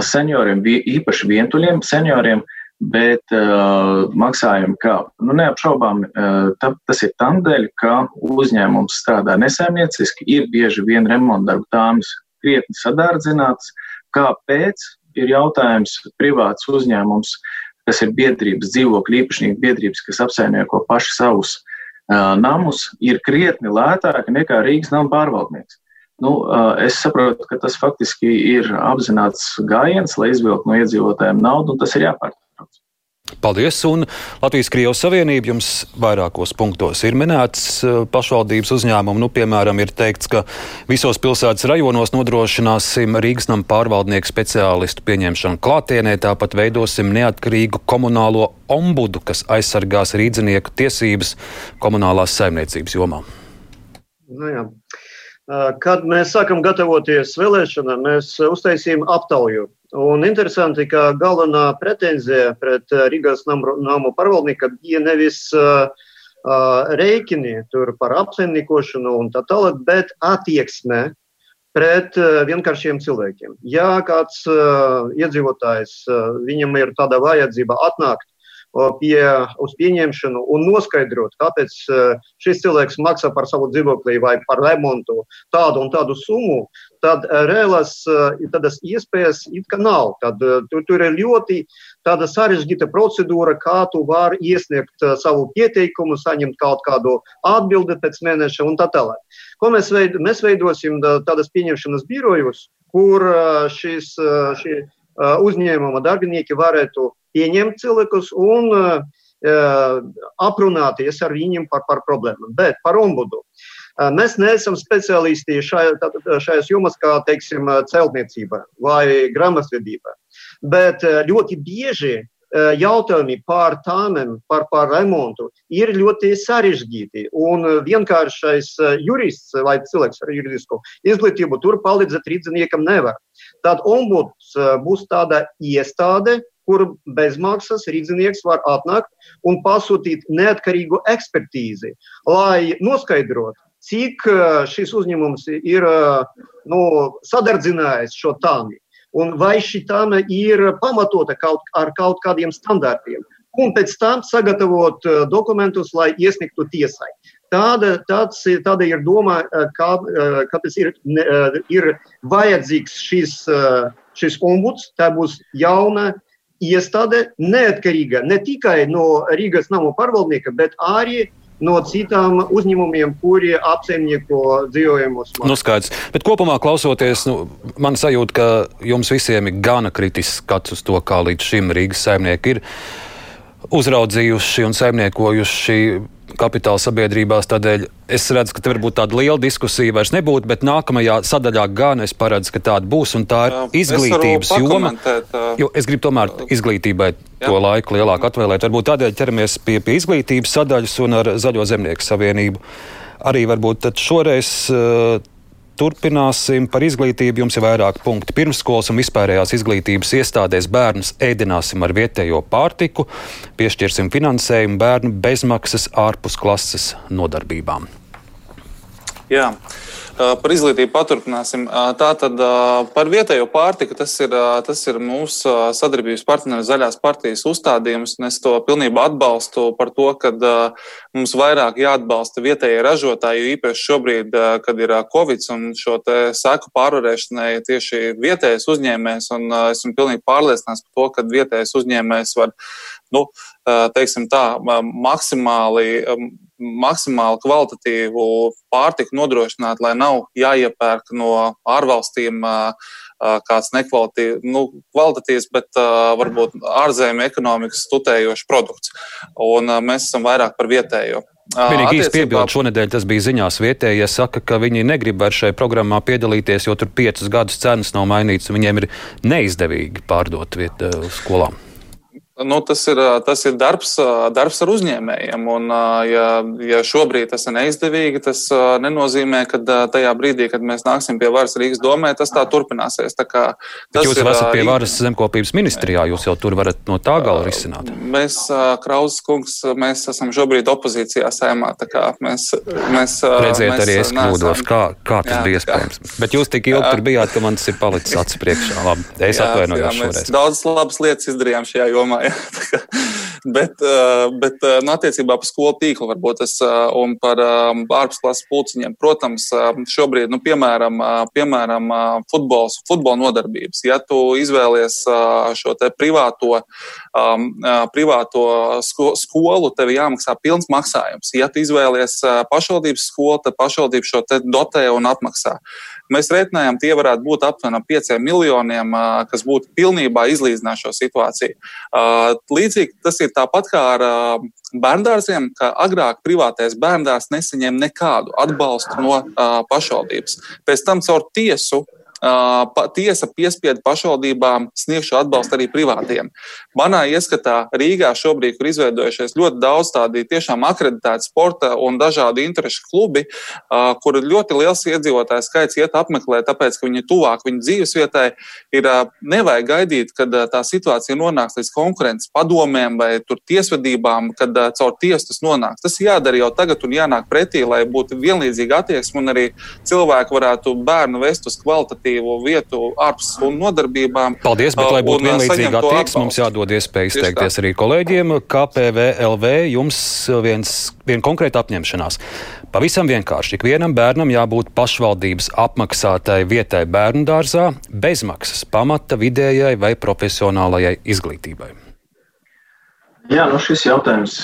senioriem, īpaši vientuļiem senioriem, bet uh, maksājumi kāp. Nu, neapšaubām, uh, ta, tas ir tam dēļ, ka uzņēmums strādā nesēmnieciski, ir bieži vien remontdarbu tāmas krietni sadārdzināts. Kāpēc? Ir jautājums privāts uzņēmums, kas ir biedrības, dzīvokļu īpašnieku biedrības, kas apsaimnieko paši savus uh, namus, ir krietni lētāki nekā Rīgas nama pārvaldnieks. Nu, es saprotu, ka tas faktiski ir apzināts gājiens, lai izvilktu no iedzīvotājiem naudu, un tas ir jāpārtrauc. Paldies! Un Latvijas-Krievijas Savienība jums vairākos punktos ir minēts pašvaldības uzņēmumu. Nu, piemēram, ir teikts, ka visos pilsētas rajonos nodrošināsim Rīgas nama pārvaldnieku speciālistu pieņemšanu klātienē, tāpat veidosim neatkarīgu komunālo ombudu, kas aizsargās rīdzinieku tiesības komunālās saimniecības jomā. Nu, jā. Kad mēs sākam gatavoties vēlēšanām, mēs uztaisījām aptauju. Un interesanti, ka galvenā pretenzija pret Rīgas namu pārvaldnieku bija nevis uh, rēķini par apsaimniekošanu un tā tālāk, bet attieksme pret uh, vienkāršiem cilvēkiem. Ja kāds uh, iedzīvotājs, viņam ir tāda vajadzība atnākt pie, uz pieņemšanu un noskaidrot, kāpēc šis cilvēks maksā par savu dzīvokli vai par remontu tādu un tādu summu, tad reālās tādas iespējas it kā nav. Tad, tur, tur ir ļoti tāda sarežģīta procedūra, kā tu vari iesniegt savu pieteikumu, saņemt kaut kādu atbildi pēc mēneša un tā tālāk. Ko mēs, veid, mēs veidosim tādas pieņemšanas birojus, kur šis, šī uzņēmuma darbinieki varētu pieņemt cilvēkus un aprunāties ar viņiem par, par problēmām. Bet par ombudu. Mēs neesam speciālisti šajā, šajās jomās, kā teiksim, celtniecība vai grāmatvedība. Bet ļoti bieži jautājumi par tāmēm, par, par remontu ir ļoti sarežģīti. Un vienkāršais jurists vai cilvēks ar juridisku izglītību tur palīdzēt rīzniekam nevar. Tad ombuds būs tāda iestāde, kur bezmaksas rīznieks var atnākt un pasūtīt neatkarīgu ekspertīzi, lai noskaidrotu, cik šis uzņēmums ir nu, sadardzinājis šo tāmi un vai šī tāma ir pamatota kaut, ar kaut kādiem standartiem. Un pēc tam sagatavot dokumentus, lai iesniegtu tiesai. Tāda, tāds, tāda ir doma, kā, kāpēc ir, ir vajadzīgs šis, šis ombuds. Tā būs jauna iestāde, neatkarīga ne tikai no Rīgas namu pārvaldnieka, bet arī no citām uzņēmumiem, kuri apsaimnieko dzīvojumus. Nu, skaidrs. Bet kopumā klausoties, nu, man sajūta, ka jums visiem ir gana kritisks skats uz to, kā līdz šim Rīgas saimnieki ir uzraudzījuši un saimniekojuši kapitāla sabiedrībās. Tādēļ es redzu, ka varbūt tāda liela diskusija vairs nebūtu, bet nākamajā sadaļā gan es paredzu, ka tāda būs. Un tā ir jā, izglītības joma. Jo es gribu tomēr izglītībai jā. to laiku lielāku atvēlēt. Varbūt tādēļ ķeramies pie, pie izglītības sadaļas un ar Zaļo zemnieku savienību. Arī varbūt šoreiz. Uh, Turpināsim par izglītību. Jums ir vairāk punkti. Pirmskolas un vispārējās izglītības iestādēs bērnus ēdināsim ar vietējo pārtiku, piešķirsim finansējumu bērnu bezmaksas ārpus klases nodarbībām. Jā. Par izglītību paturpināsim. Tātad par vietējo pārtiku tas ir, tas ir mūsu sadarbības partneris Zaļās partijas uzstādījums. Es to pilnībā atbalstu par to, ka mums vairāk jāatbalsta vietējie ražotāji, jo īpaši šobrīd, kad ir Covid un šo seku pārvarēšanai tieši vietējais uzņēmējs, un esmu pilnīgi pārliecināts par to, ka vietējais uzņēmējs var, nu, teiksim tā, maksimāli maksimāli kvalitatīvu pārtiku nodrošināt, lai nav jāiepērk no ārvalstīm kāds nekvalitatīvs, nu, bet varbūt ārzemju ekonomikas tutējošs produkts. Un mēs esam vairāk par vietējo. Vienīgi īsti piebildu, šonadēļ tas bija ziņās vietējie, ja saka, ka viņi negrib vairs šajā programmā piedalīties, jo tur piecus gadus cenas nav mainītas, un viņiem ir neizdevīgi pārdot vietu skolām. Nu, tas, ir, tas ir darbs, darbs ar uzņēmējiem. Un, ja, ja šobrīd tas ir neizdevīgi, tas nenozīmē, ka tajā brīdī, kad mēs nāksim pie varas Rīgas domē, tas tā turpināsies. Tā kā, tas jūs ir, esat pie varas zemkopības ministrijā, jūs jau tur varat no tā gala risināt. Mēs, Krauzes kungs, mēs esam šobrīd opozīcijā saimā. Mēs, mēs, Redziet, mēs, arī es kļūdos, kā, kā tas jā, bija iespējams. Jā. Bet jūs tik ilgi tur bijāt, ka man tas ir palicis acis priekšā. Labi, es atvainojos šoreiz. Daudz labas lietas izdarījām šajā jomā. bet, eh, bet eh, nu, attiecībā par skolu tīklu varbūt es eh, un par ārpusklases pulciņiem. Protams, šobrīd, nu, piemēram, piemēram futbols, futbola nodarbības. Ja tu izvēlies šo privāto, privāto skolu, tev jāmaksā pilns maksājums. Ja tu izvēlies pašvaldības skolu, tad pašvaldība šo dotē un apmaksā. Mēs reiķinājām, tie varētu būt aptuveni 5 miljoniem, kas būtu pilnībā izlīdzināt šo situāciju. Līdzīgi tas ir tāpat kā ar bērndārziem, ka agrāk privātais bērndārs nesaņēma nekādu atbalstu no pašvaldības. Pēc tam caur tiesu tiesa piespieda pašvaldībām sniegšu atbalstu arī privātiem. Manā ieskatā Rīgā šobrīd ir izveidojušies ļoti daudz tādu tiešām akreditētu sporta un dažādu interešu klubi, kur ļoti liels iedzīvotāju skaits iet apmeklēt, tāpēc, ka viņi ir tuvāk viņu dzīvesvietai. Ir nevajag gaidīt, kad tā situācija nonāks līdz konkurences padomēm vai tiesvedībām, kad caur tiesu tas nonāks. Tas jādara jau tagad un jānāk pretī, lai būtu vienlīdzīga attieksme un arī cilvēki varētu bērnu vest uz kvalitatīvu alternatīvu vietu ārpus stundu nodarbībām. Paldies, bet, lai būtu vienlīdzīga attieksme, mums jādod iespēja izteikties arī kolēģiem. KPVLV jums viens, viena konkrēta apņemšanās. Pavisam vienkārši, ikvienam bērnam jābūt pašvaldības apmaksātai vietai bērnu dārzā, bezmaksas pamata vidējai vai profesionālajai izglītībai. Jā, nu šis jautājums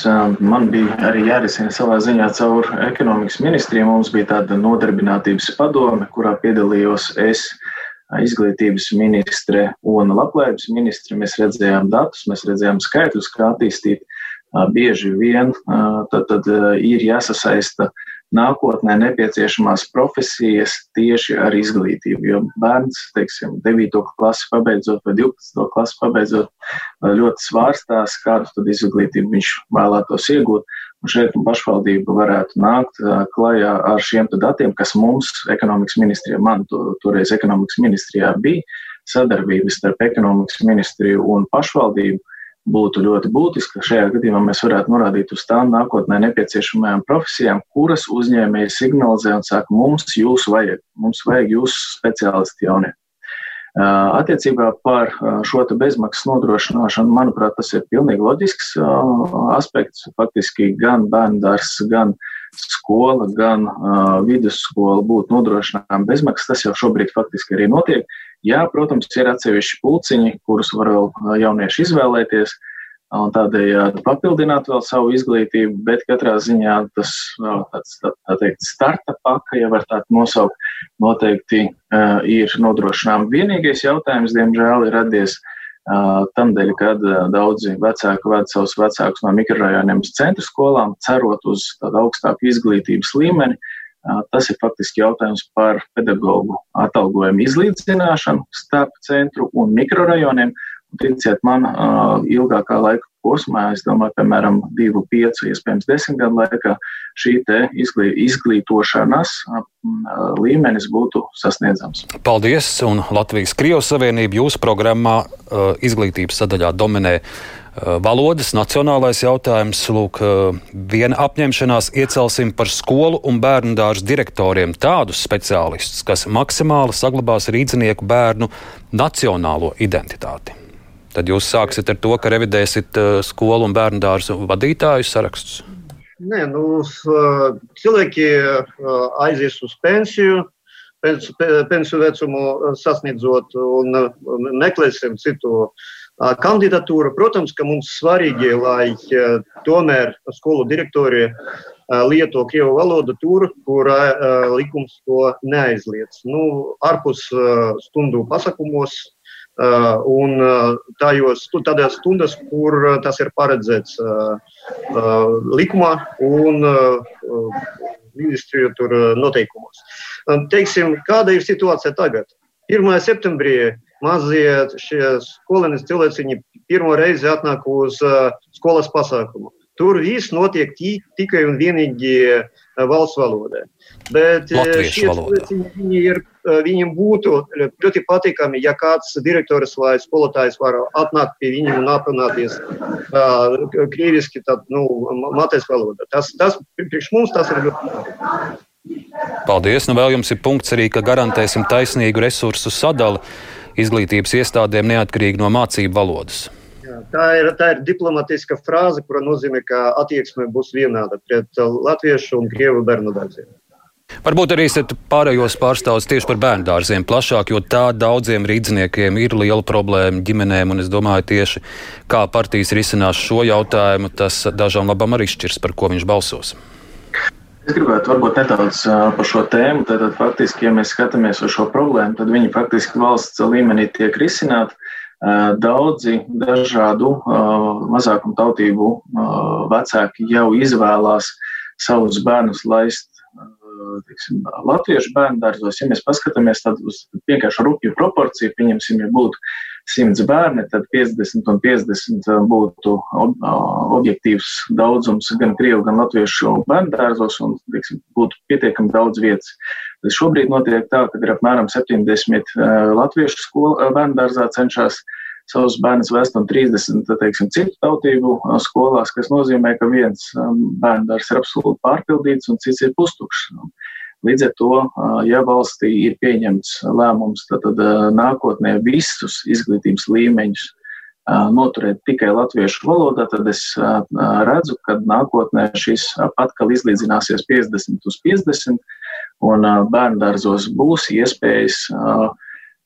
man bija arī jārisina savā ziņā caur ekonomikas ministriju. Mums bija tāda nodarbinātības padome, kurā piedalījos es, izglītības ministre un labklājības ministre. Mēs redzējām datus, mēs redzējām skaitļus, kā attīstīt. Bieži vien tad, tad ir jāsasaista uh, nākotnē nepieciešamās profesijas tieši ar izglītību. Jo bērns, teiksim, 9. klasi pabeidzot vai 12. klasi pabeidzot, ļoti svārstās, kādu tad izglītību viņš vēlētos iegūt. Un šeit pašvaldība varētu nākt klajā ar šiem datiem, kas mums, ekonomikas ministrijā, man to, toreiz ekonomikas ministrijā bija sadarbības starp ekonomikas ministriju un pašvaldību būtu ļoti būtiska. Šajā gadījumā mēs varētu norādīt uz tām nākotnē nepieciešamajām profesijām, kuras uzņēmēji signalizē un saka, mums jūs vajag, mums vajag jūsu speciālisti jaunie. Attiecībā par šo bezmaksas nodrošināšanu, manuprāt, tas ir pilnīgi loģisks aspekts. Faktiski gan bērndārs, gan skola, gan vidusskola būtu nodrošināma bezmaksas. Tas jau šobrīd faktiski arī notiek. Jā, protams, ir atsevišķi pulciņi, kurus var vēl jaunieši izvēlēties un tādējādi papildināt vēl savu izglītību, bet katrā ziņā tas tāds, tā, tā teikt, starta paka, ja var tā nosaukt, noteikti uh, ir nodrošinām. Vienīgais jautājums, diemžēl, ir radies uh, tam dēļ, kad uh, daudzi vecāki ved savus vecākus no mikrorajoniem uz centru skolām, cerot uz tādu augstāku izglītības līmeni. Uh, Tas ir faktiski jautājums par pedagoģu atalgojumu izlīdzināšanu starp centru un mikrorajoniem. Ticiet man, ilgākā laika posmā, es domāju, piemēram, divu, piecu, iespējams, desmit gadu laikā, šī izglī, izglītošanas līmenis būtu sasniedzams. Paldies! Un Latvijas Krievijas Savienība jūsu programmā izglītības sadaļā dominē valodas, nacionālais jautājums. Lūk, viena apņemšanās iecelsim par skolu un bērnu dārzu direktoriem tādus speciālistus, kas maksimāli saglabās rīdzinieku bērnu nacionālo identitāti. Tad jūs sāksiet ar to, ka revidēsiet uh, skolu un bērnu dārzu vadītāju sarakstus. Nē, nu, uh, cilvēki uh, aizies uz pensiju, pensiju vecumu sasniedzot un meklēsim citu kandidatūru. Protams, ka mums svarīgi, lai tomēr skolu direktori lieto krievu valodu tur, kur likums to neaizliedz. Nu, ārpus stundu pasakumos Uh, un uh, tajos, tādās stundās, kur uh, tas ir paredzēts likumā un ministriju noteikumos. Teiksim, kāda ir situācija tagad? 1. septembrī mazie skolēni cilvēciņi pirmo reizi atnāk uz skolas pasākumu. Tur viss notiek tikai un vienīgi valsts valodā. Bet šie cilvēki ir, viņiem būtu ļoti patīkami, ja kāds direktors vai skolotājs var atnākt pie viņiem un aprunāties uh, krieviski, tad, nu, matēs valodā. Tas, tas priekš mums tas ir ļoti. Paldies! Nu, vēl jums ir punkts arī, ka garantēsim taisnīgu resursu sadali izglītības iestādēm neatkarīgi no mācību valodas. Jā, tā, ir, tā ir diplomatiska frāze, kura nozīmē, ka attieksme būs vienāda pret latviešu un krievu bērnu dārziem. Varbūt arī esat pārējos pārstāvus tieši par bērnu dārziem plašāk, jo tā daudziem rīzniekiem ir liela problēma ģimenēm, un es domāju, tieši kā partijas risinās šo jautājumu, tas dažām labam arī šķirs, par ko viņš balsos. Es gribētu varbūt nedaudz par šo tēmu. Tad, tad faktiski, ja mēs skatāmies uz šo problēmu, tad viņi faktiski valsts līmenī tiek risināti. Daudzi dažādu mazākumu tautību vecāki jau izvēlās savus bērnus laist teiksim, latviešu bērnu dārzos. Ja mēs paskatāmies uz vienkārši rupju proporciju, pieņemsim, ja būtu 100 bērni, tad 50 un 50 būtu ob, objektīvs daudzums gan krievu, gan latviešu bērnu dārzos un teiksim, būtu pietiekami daudz vietas. Šobrīd notiek tā, ka ir apmēram 70 latviešu skolu bērnu dārzā cenšas savus bērnus vest un 30 teiksim, citu tautību skolās, kas nozīmē, ka viens bērnu dārzs ir absolūti pārpildīts un cits ir pustukšs. Līdz ar to, ja valstī ir pieņemts lēmums, tad, tad nākotnē visus izglītības līmeņus noturēt tikai latviešu valodā, tad es redzu, ka nākotnē šis atkal izlīdzināsies 50 uz 50, un bērndārzos būs iespējas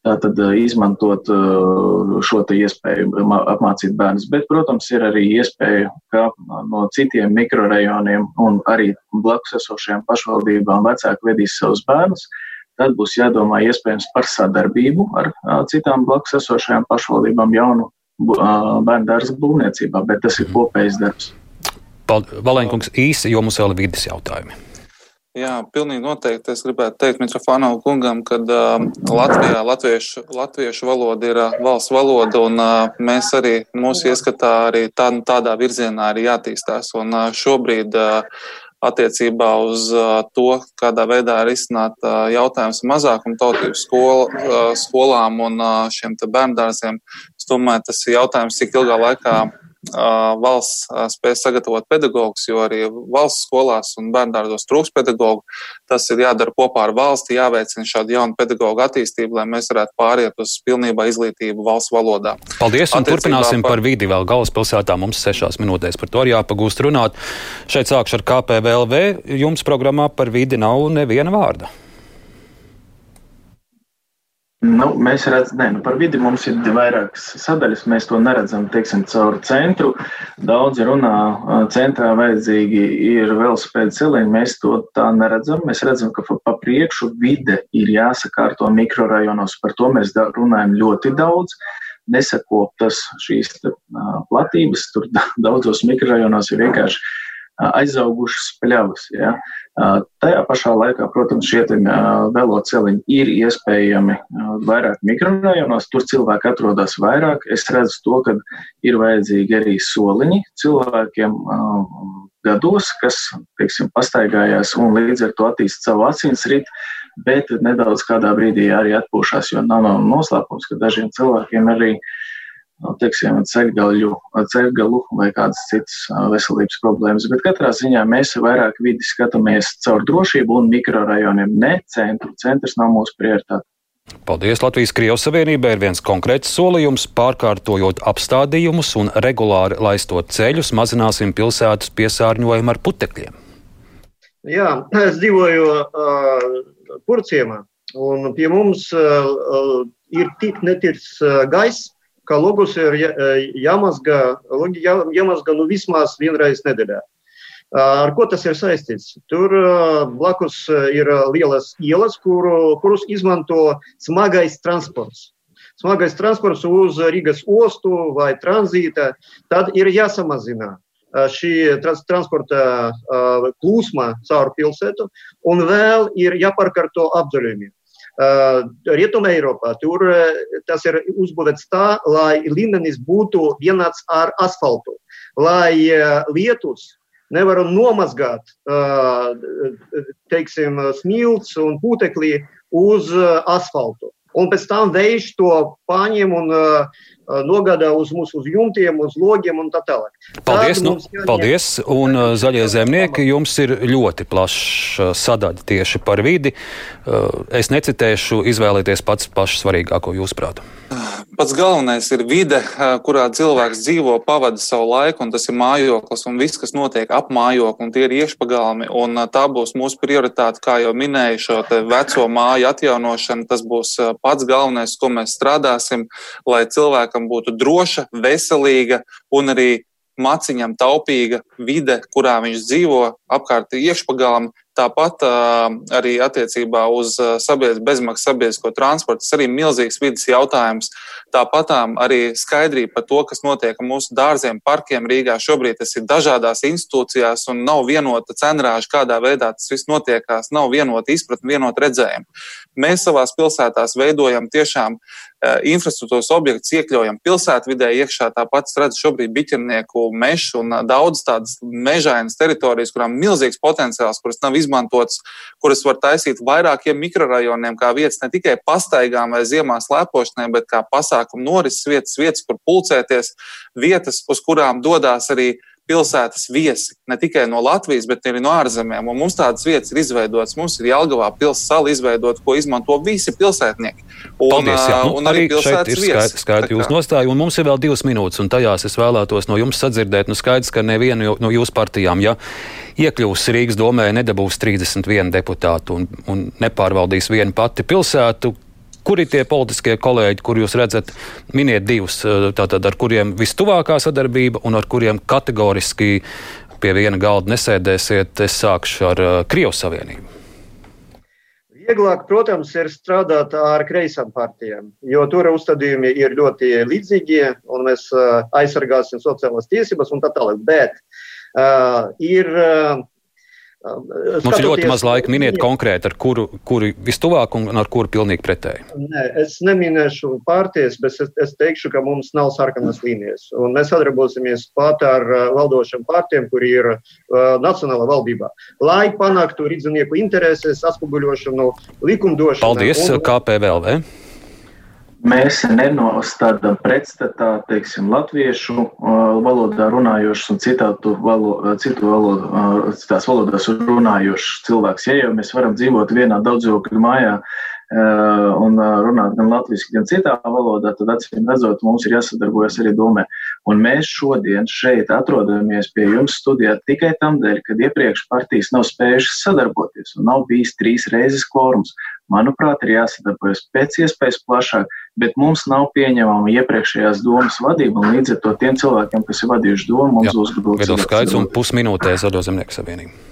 tātad izmantot šo iespēju apmācīt bērnus. Bet, protams, ir arī iespēja, ka no citiem mikrorajoniem un arī blakus esošajām pašvaldībām vecāki vedīs savus bērnus. Tad būs jādomā iespējams par sadarbību ar citām blakus esošajām pašvaldībām jaunu bērnu dārza būvniecībā, bet tas ir kopējs darbs. Valēnkungs īsi, jo mums vēl ir vidas jautājumi. Jā, pilnīgi noteikti. Es gribētu teikt Mitrofānovu kungam, ka uh, Latvijā latviešu, latviešu valoda ir uh, valsts valoda, un uh, mēs arī mūsu ieskatā arī tā, tādā virzienā arī jātīstās. Un uh, šobrīd uh, attiecībā uz uh, to, kādā veidā risināt uh, jautājumus mazākumtautību skol, uh, skolām un šiem bērndārziem. Es domāju, tas ir jautājums, cik ilgā laikā valsts spēs sagatavot pedagogus, jo arī valsts skolās un bērndārdos trūks pedagogu. Tas ir jādara kopā ar valsti, jāveicina šādu jaunu pedagoģu attīstību, lai mēs varētu pāriet uz pilnībā izglītību valsts valodā. Paldies, un turpināsim par, par vidi vēl galvaspilsētā. Mums sešās minūtēs par to ir jāpagūst runāt. Šeit sākšu ar KPVLV. Jums programmā par vidi nav neviena vārda. Nu, mēs redzam, ka nu, par vidi mums ir vairākas sadaļas. Mēs to neredzam teiksim, caur centru. Daudzi runā, centrā vajadzīgi ir velospēda celiņi. Mēs to tā neredzam. Mēs redzam, ka pa priekšu vide ir jāsakārto mikrorajonos. Par to mēs runājam ļoti daudz. Nesakoptas šīs platības, tur daudzos mikrorajonos ir vienkārši aizaugušas pļavas. Ja. Tajā pašā laikā, protams, šie veloceliņi ir iespējami vairāk mikrorajonos, tur cilvēki atrodas vairāk. Es redzu to, ka ir vajadzīgi arī soliņi cilvēkiem gados, kas, teiksim, pastaigājās un līdz ar to attīst savu asinsritu, bet nedaudz kādā brīdī arī atpūšās, jo nav noslēpums, ka dažiem cilvēkiem arī ir teiksim, ceļgaļu, ceļgalu vai kādas citas veselības problēmas. Bet katrā ziņā mēs vairāk vidi skatāmies caur drošību un mikrorajoniem, ne centru. Centrs nav mūsu prioritāte. Paldies Latvijas Krievijas Savienībai ir viens konkrēts solījums, pārkārtojot apstādījumus un regulāri laistot ceļus, mazināsim pilsētas piesārņojumu ar putekļiem. Jā, es dzīvoju uh, Purciemā, un pie mums uh, ir tik netīrs uh, gaiss, ka logus ir jāmazgā, jā, jāmazgā nu vismaz vienreiz nedēļā. Ar ko tas ir saistīts? Tur blakus ir lielas ielas, kuru, kurus izmanto smagais transports. Smagais transports uz Rīgas ostu vai tranzīta, tad ir jāsamazina šī trans transporta plūsma caur pilsētu, un vēl ir jāpārkārto apdzīvojumi. Rietumē Eiropā tur tas ir uzbūvēts tā, lai līmenis būtu vienāds ar asfaltu, lai lietus nevaru nomazgāt, teiksim, smilts un putekli uz asfaltu. Un pēc tam vējš to paņem un nogādā uz mūsu uz jumtiem, uz logiem un tā tālāk. Paldies! Nu, jāņem... paldies. Un uh, zaļie zemnieki jums ir ļoti plaša sadaļa tieši par vidi. Uh, es necitēšu, izvēlieties pats pašu svarīgāko jūsuprāt. Pats galvenais ir vide, kurā cilvēks dzīvo, pavada savu laiku, un tas ir mājoklis un viss, kas notiek ap mājokli, un tie ir iekšpagalmi. Un tā būs mūsu prioritāte, kā jau minēju, šo veco māju atjaunošanu. Tas būs pats galvenais, ko mēs strādāsim, lai cilvēkam būtu droša, veselīga un arī maciņam taupīga vide, kurā viņš dzīvo, apkārt iekšpagalam, Tāpat arī attiecībā uz sabiedz, bezmaksas sabiedrisko transportu tas arī milzīgs vidas jautājums. Tāpat arī skaidrība par to, kas notiek mūsu dārziem, parkiem Rīgā. Šobrīd tas ir dažādās institūcijās un nav vienota cenrāža, kādā veidā tas viss notiekās, nav vienota izpratne, vienota redzējuma. Mēs savās pilsētās veidojam tiešām infrastruktūras objektus, iekļaujam pilsētvidē iekšā. Tāpat es redzu šobrīd biķernieku mežu un daudz tādas mežainas teritorijas, kurām milzīgs potenciāls, kuras nav izmantotas izmantotas, kuras var taisīt vairākiem mikrorajoniem, kā vietas ne tikai pastaigām vai ziemā slēpošanai, bet kā pasākumu norises vietas, vietas, kur pulcēties, vietas, uz kurām dodas arī pilsētas viesi. Ne tikai no Latvijas, bet arī no ārzemēm. Un mums tādas vietas ir izveidotas. Mums ir Jālgavā pilsēta izveidota, ko izmanto visi pilsētnieki. Un, Paldies, jā. Nu, un arī, arī šeit ir skaidrs, skaidrs jūsu nostāja, un mums ir vēl divas minūtes, un tajās es vēlētos no jums sadzirdēt, nu skaidrs, ka neviena no jūsu partijām, ja iekļūs Rīgas domē, nedabūs 31 deputātu un, un nepārvaldīs vienu pati pilsētu, Kur ir tie politiskie kolēģi, kur jūs redzat, miniet divus, eh, tātad ar kuriem vistuvākā sadarbība un ar kuriem kategoriski pie viena galda nesēdēsiet? Es sākšu ar uh, Krievijas Savienību. Vieglāk, protams, ir strādāt ar kreisām partijām, jo tur uzstādījumi ir ļoti līdzīgi, un mēs uh, aizsargāsim sociālās tiesības un tā tālāk. Bet uh, ir uh, Skatoties, Mums ir ļoti maz laika miniet konkrēti, ar kuru, kuru vistuvāk un ar kuru pilnīgi pretēji. Nē, es neminēšu pārties, bet es, es teikšu, ka mums nav sarkanas līnijas. Un mēs sadarbosimies pat ar uh, valdošiem partiem, kuri ir uh, Nacionālā valdībā, lai panāktu rīdzinieku intereses, atspoguļošanu likumdošanā. Paldies, un... KPVLV! Mēs nenostādām pretstatā teiksim, latviešu uh, valodā runājošus un citātu valo, citu valodu, uh, citās valodās runājošus cilvēkus. Ja jau mēs varam dzīvot vienā daudzdzīvokļu mājā uh, un runāt gan latviešu, gan citā valodā, tad acīm redzot, mums ir jāsadarbojas arī domē. Un mēs šodien šeit atrodamies pie jums studijā tikai tam dēļ, ka iepriekš partijas nav spējušas sadarboties un nav bijis trīs reizes kvorums manuprāt, ir jāsadarbojas pēc iespējas plašāk, bet mums nav pieņemama iepriekšējās domas vadība, un līdz ar to tiem cilvēkiem, kas ir vadījuši domu, mums uzgrūst. Viedokļu skaits un pusminūtē Zaļo zemnieku savienību.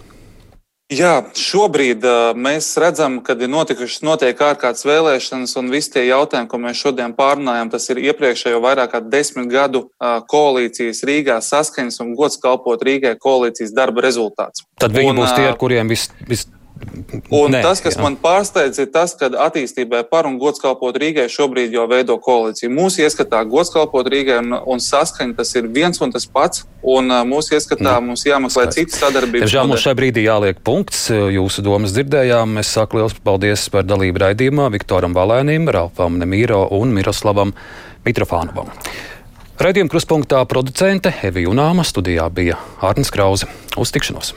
Jā, šobrīd uh, mēs redzam, ka ir notikušas notiek ārkārtas vēlēšanas, un visi tie jautājumi, ko mēs šodien pārunājam, tas ir iepriekšējo vairāk kā desmit gadu uh, koalīcijas Rīgā saskaņas un gods kalpot Rīgai koalīcijas darba rezultāts. Tad viņi un, būs tie, ar kuriem vis, vis Un Nē, tas, kas jā. man pārsteidz, ir tas, ka attīstībai par un gods kalpot Rīgai šobrīd jau veido koalīciju. Mūsu ieskatā gods kalpot Rīgai un, un saskaņa tas ir viens un tas pats, un mūsu ieskatā Nē. mums jāmeklē citas sadarbības. Žēl mums šai brīdī jāliek punkts. Jūsu domas dzirdējām. Es saku liels paldies par dalību raidījumā Viktoram Valēnim, Ralfam Nemīro un Miroslavam Mitrofānovam. Raidījuma kruspunktā producente Evija Unāma studijā bija Arnis Krause. Uz tikšanos!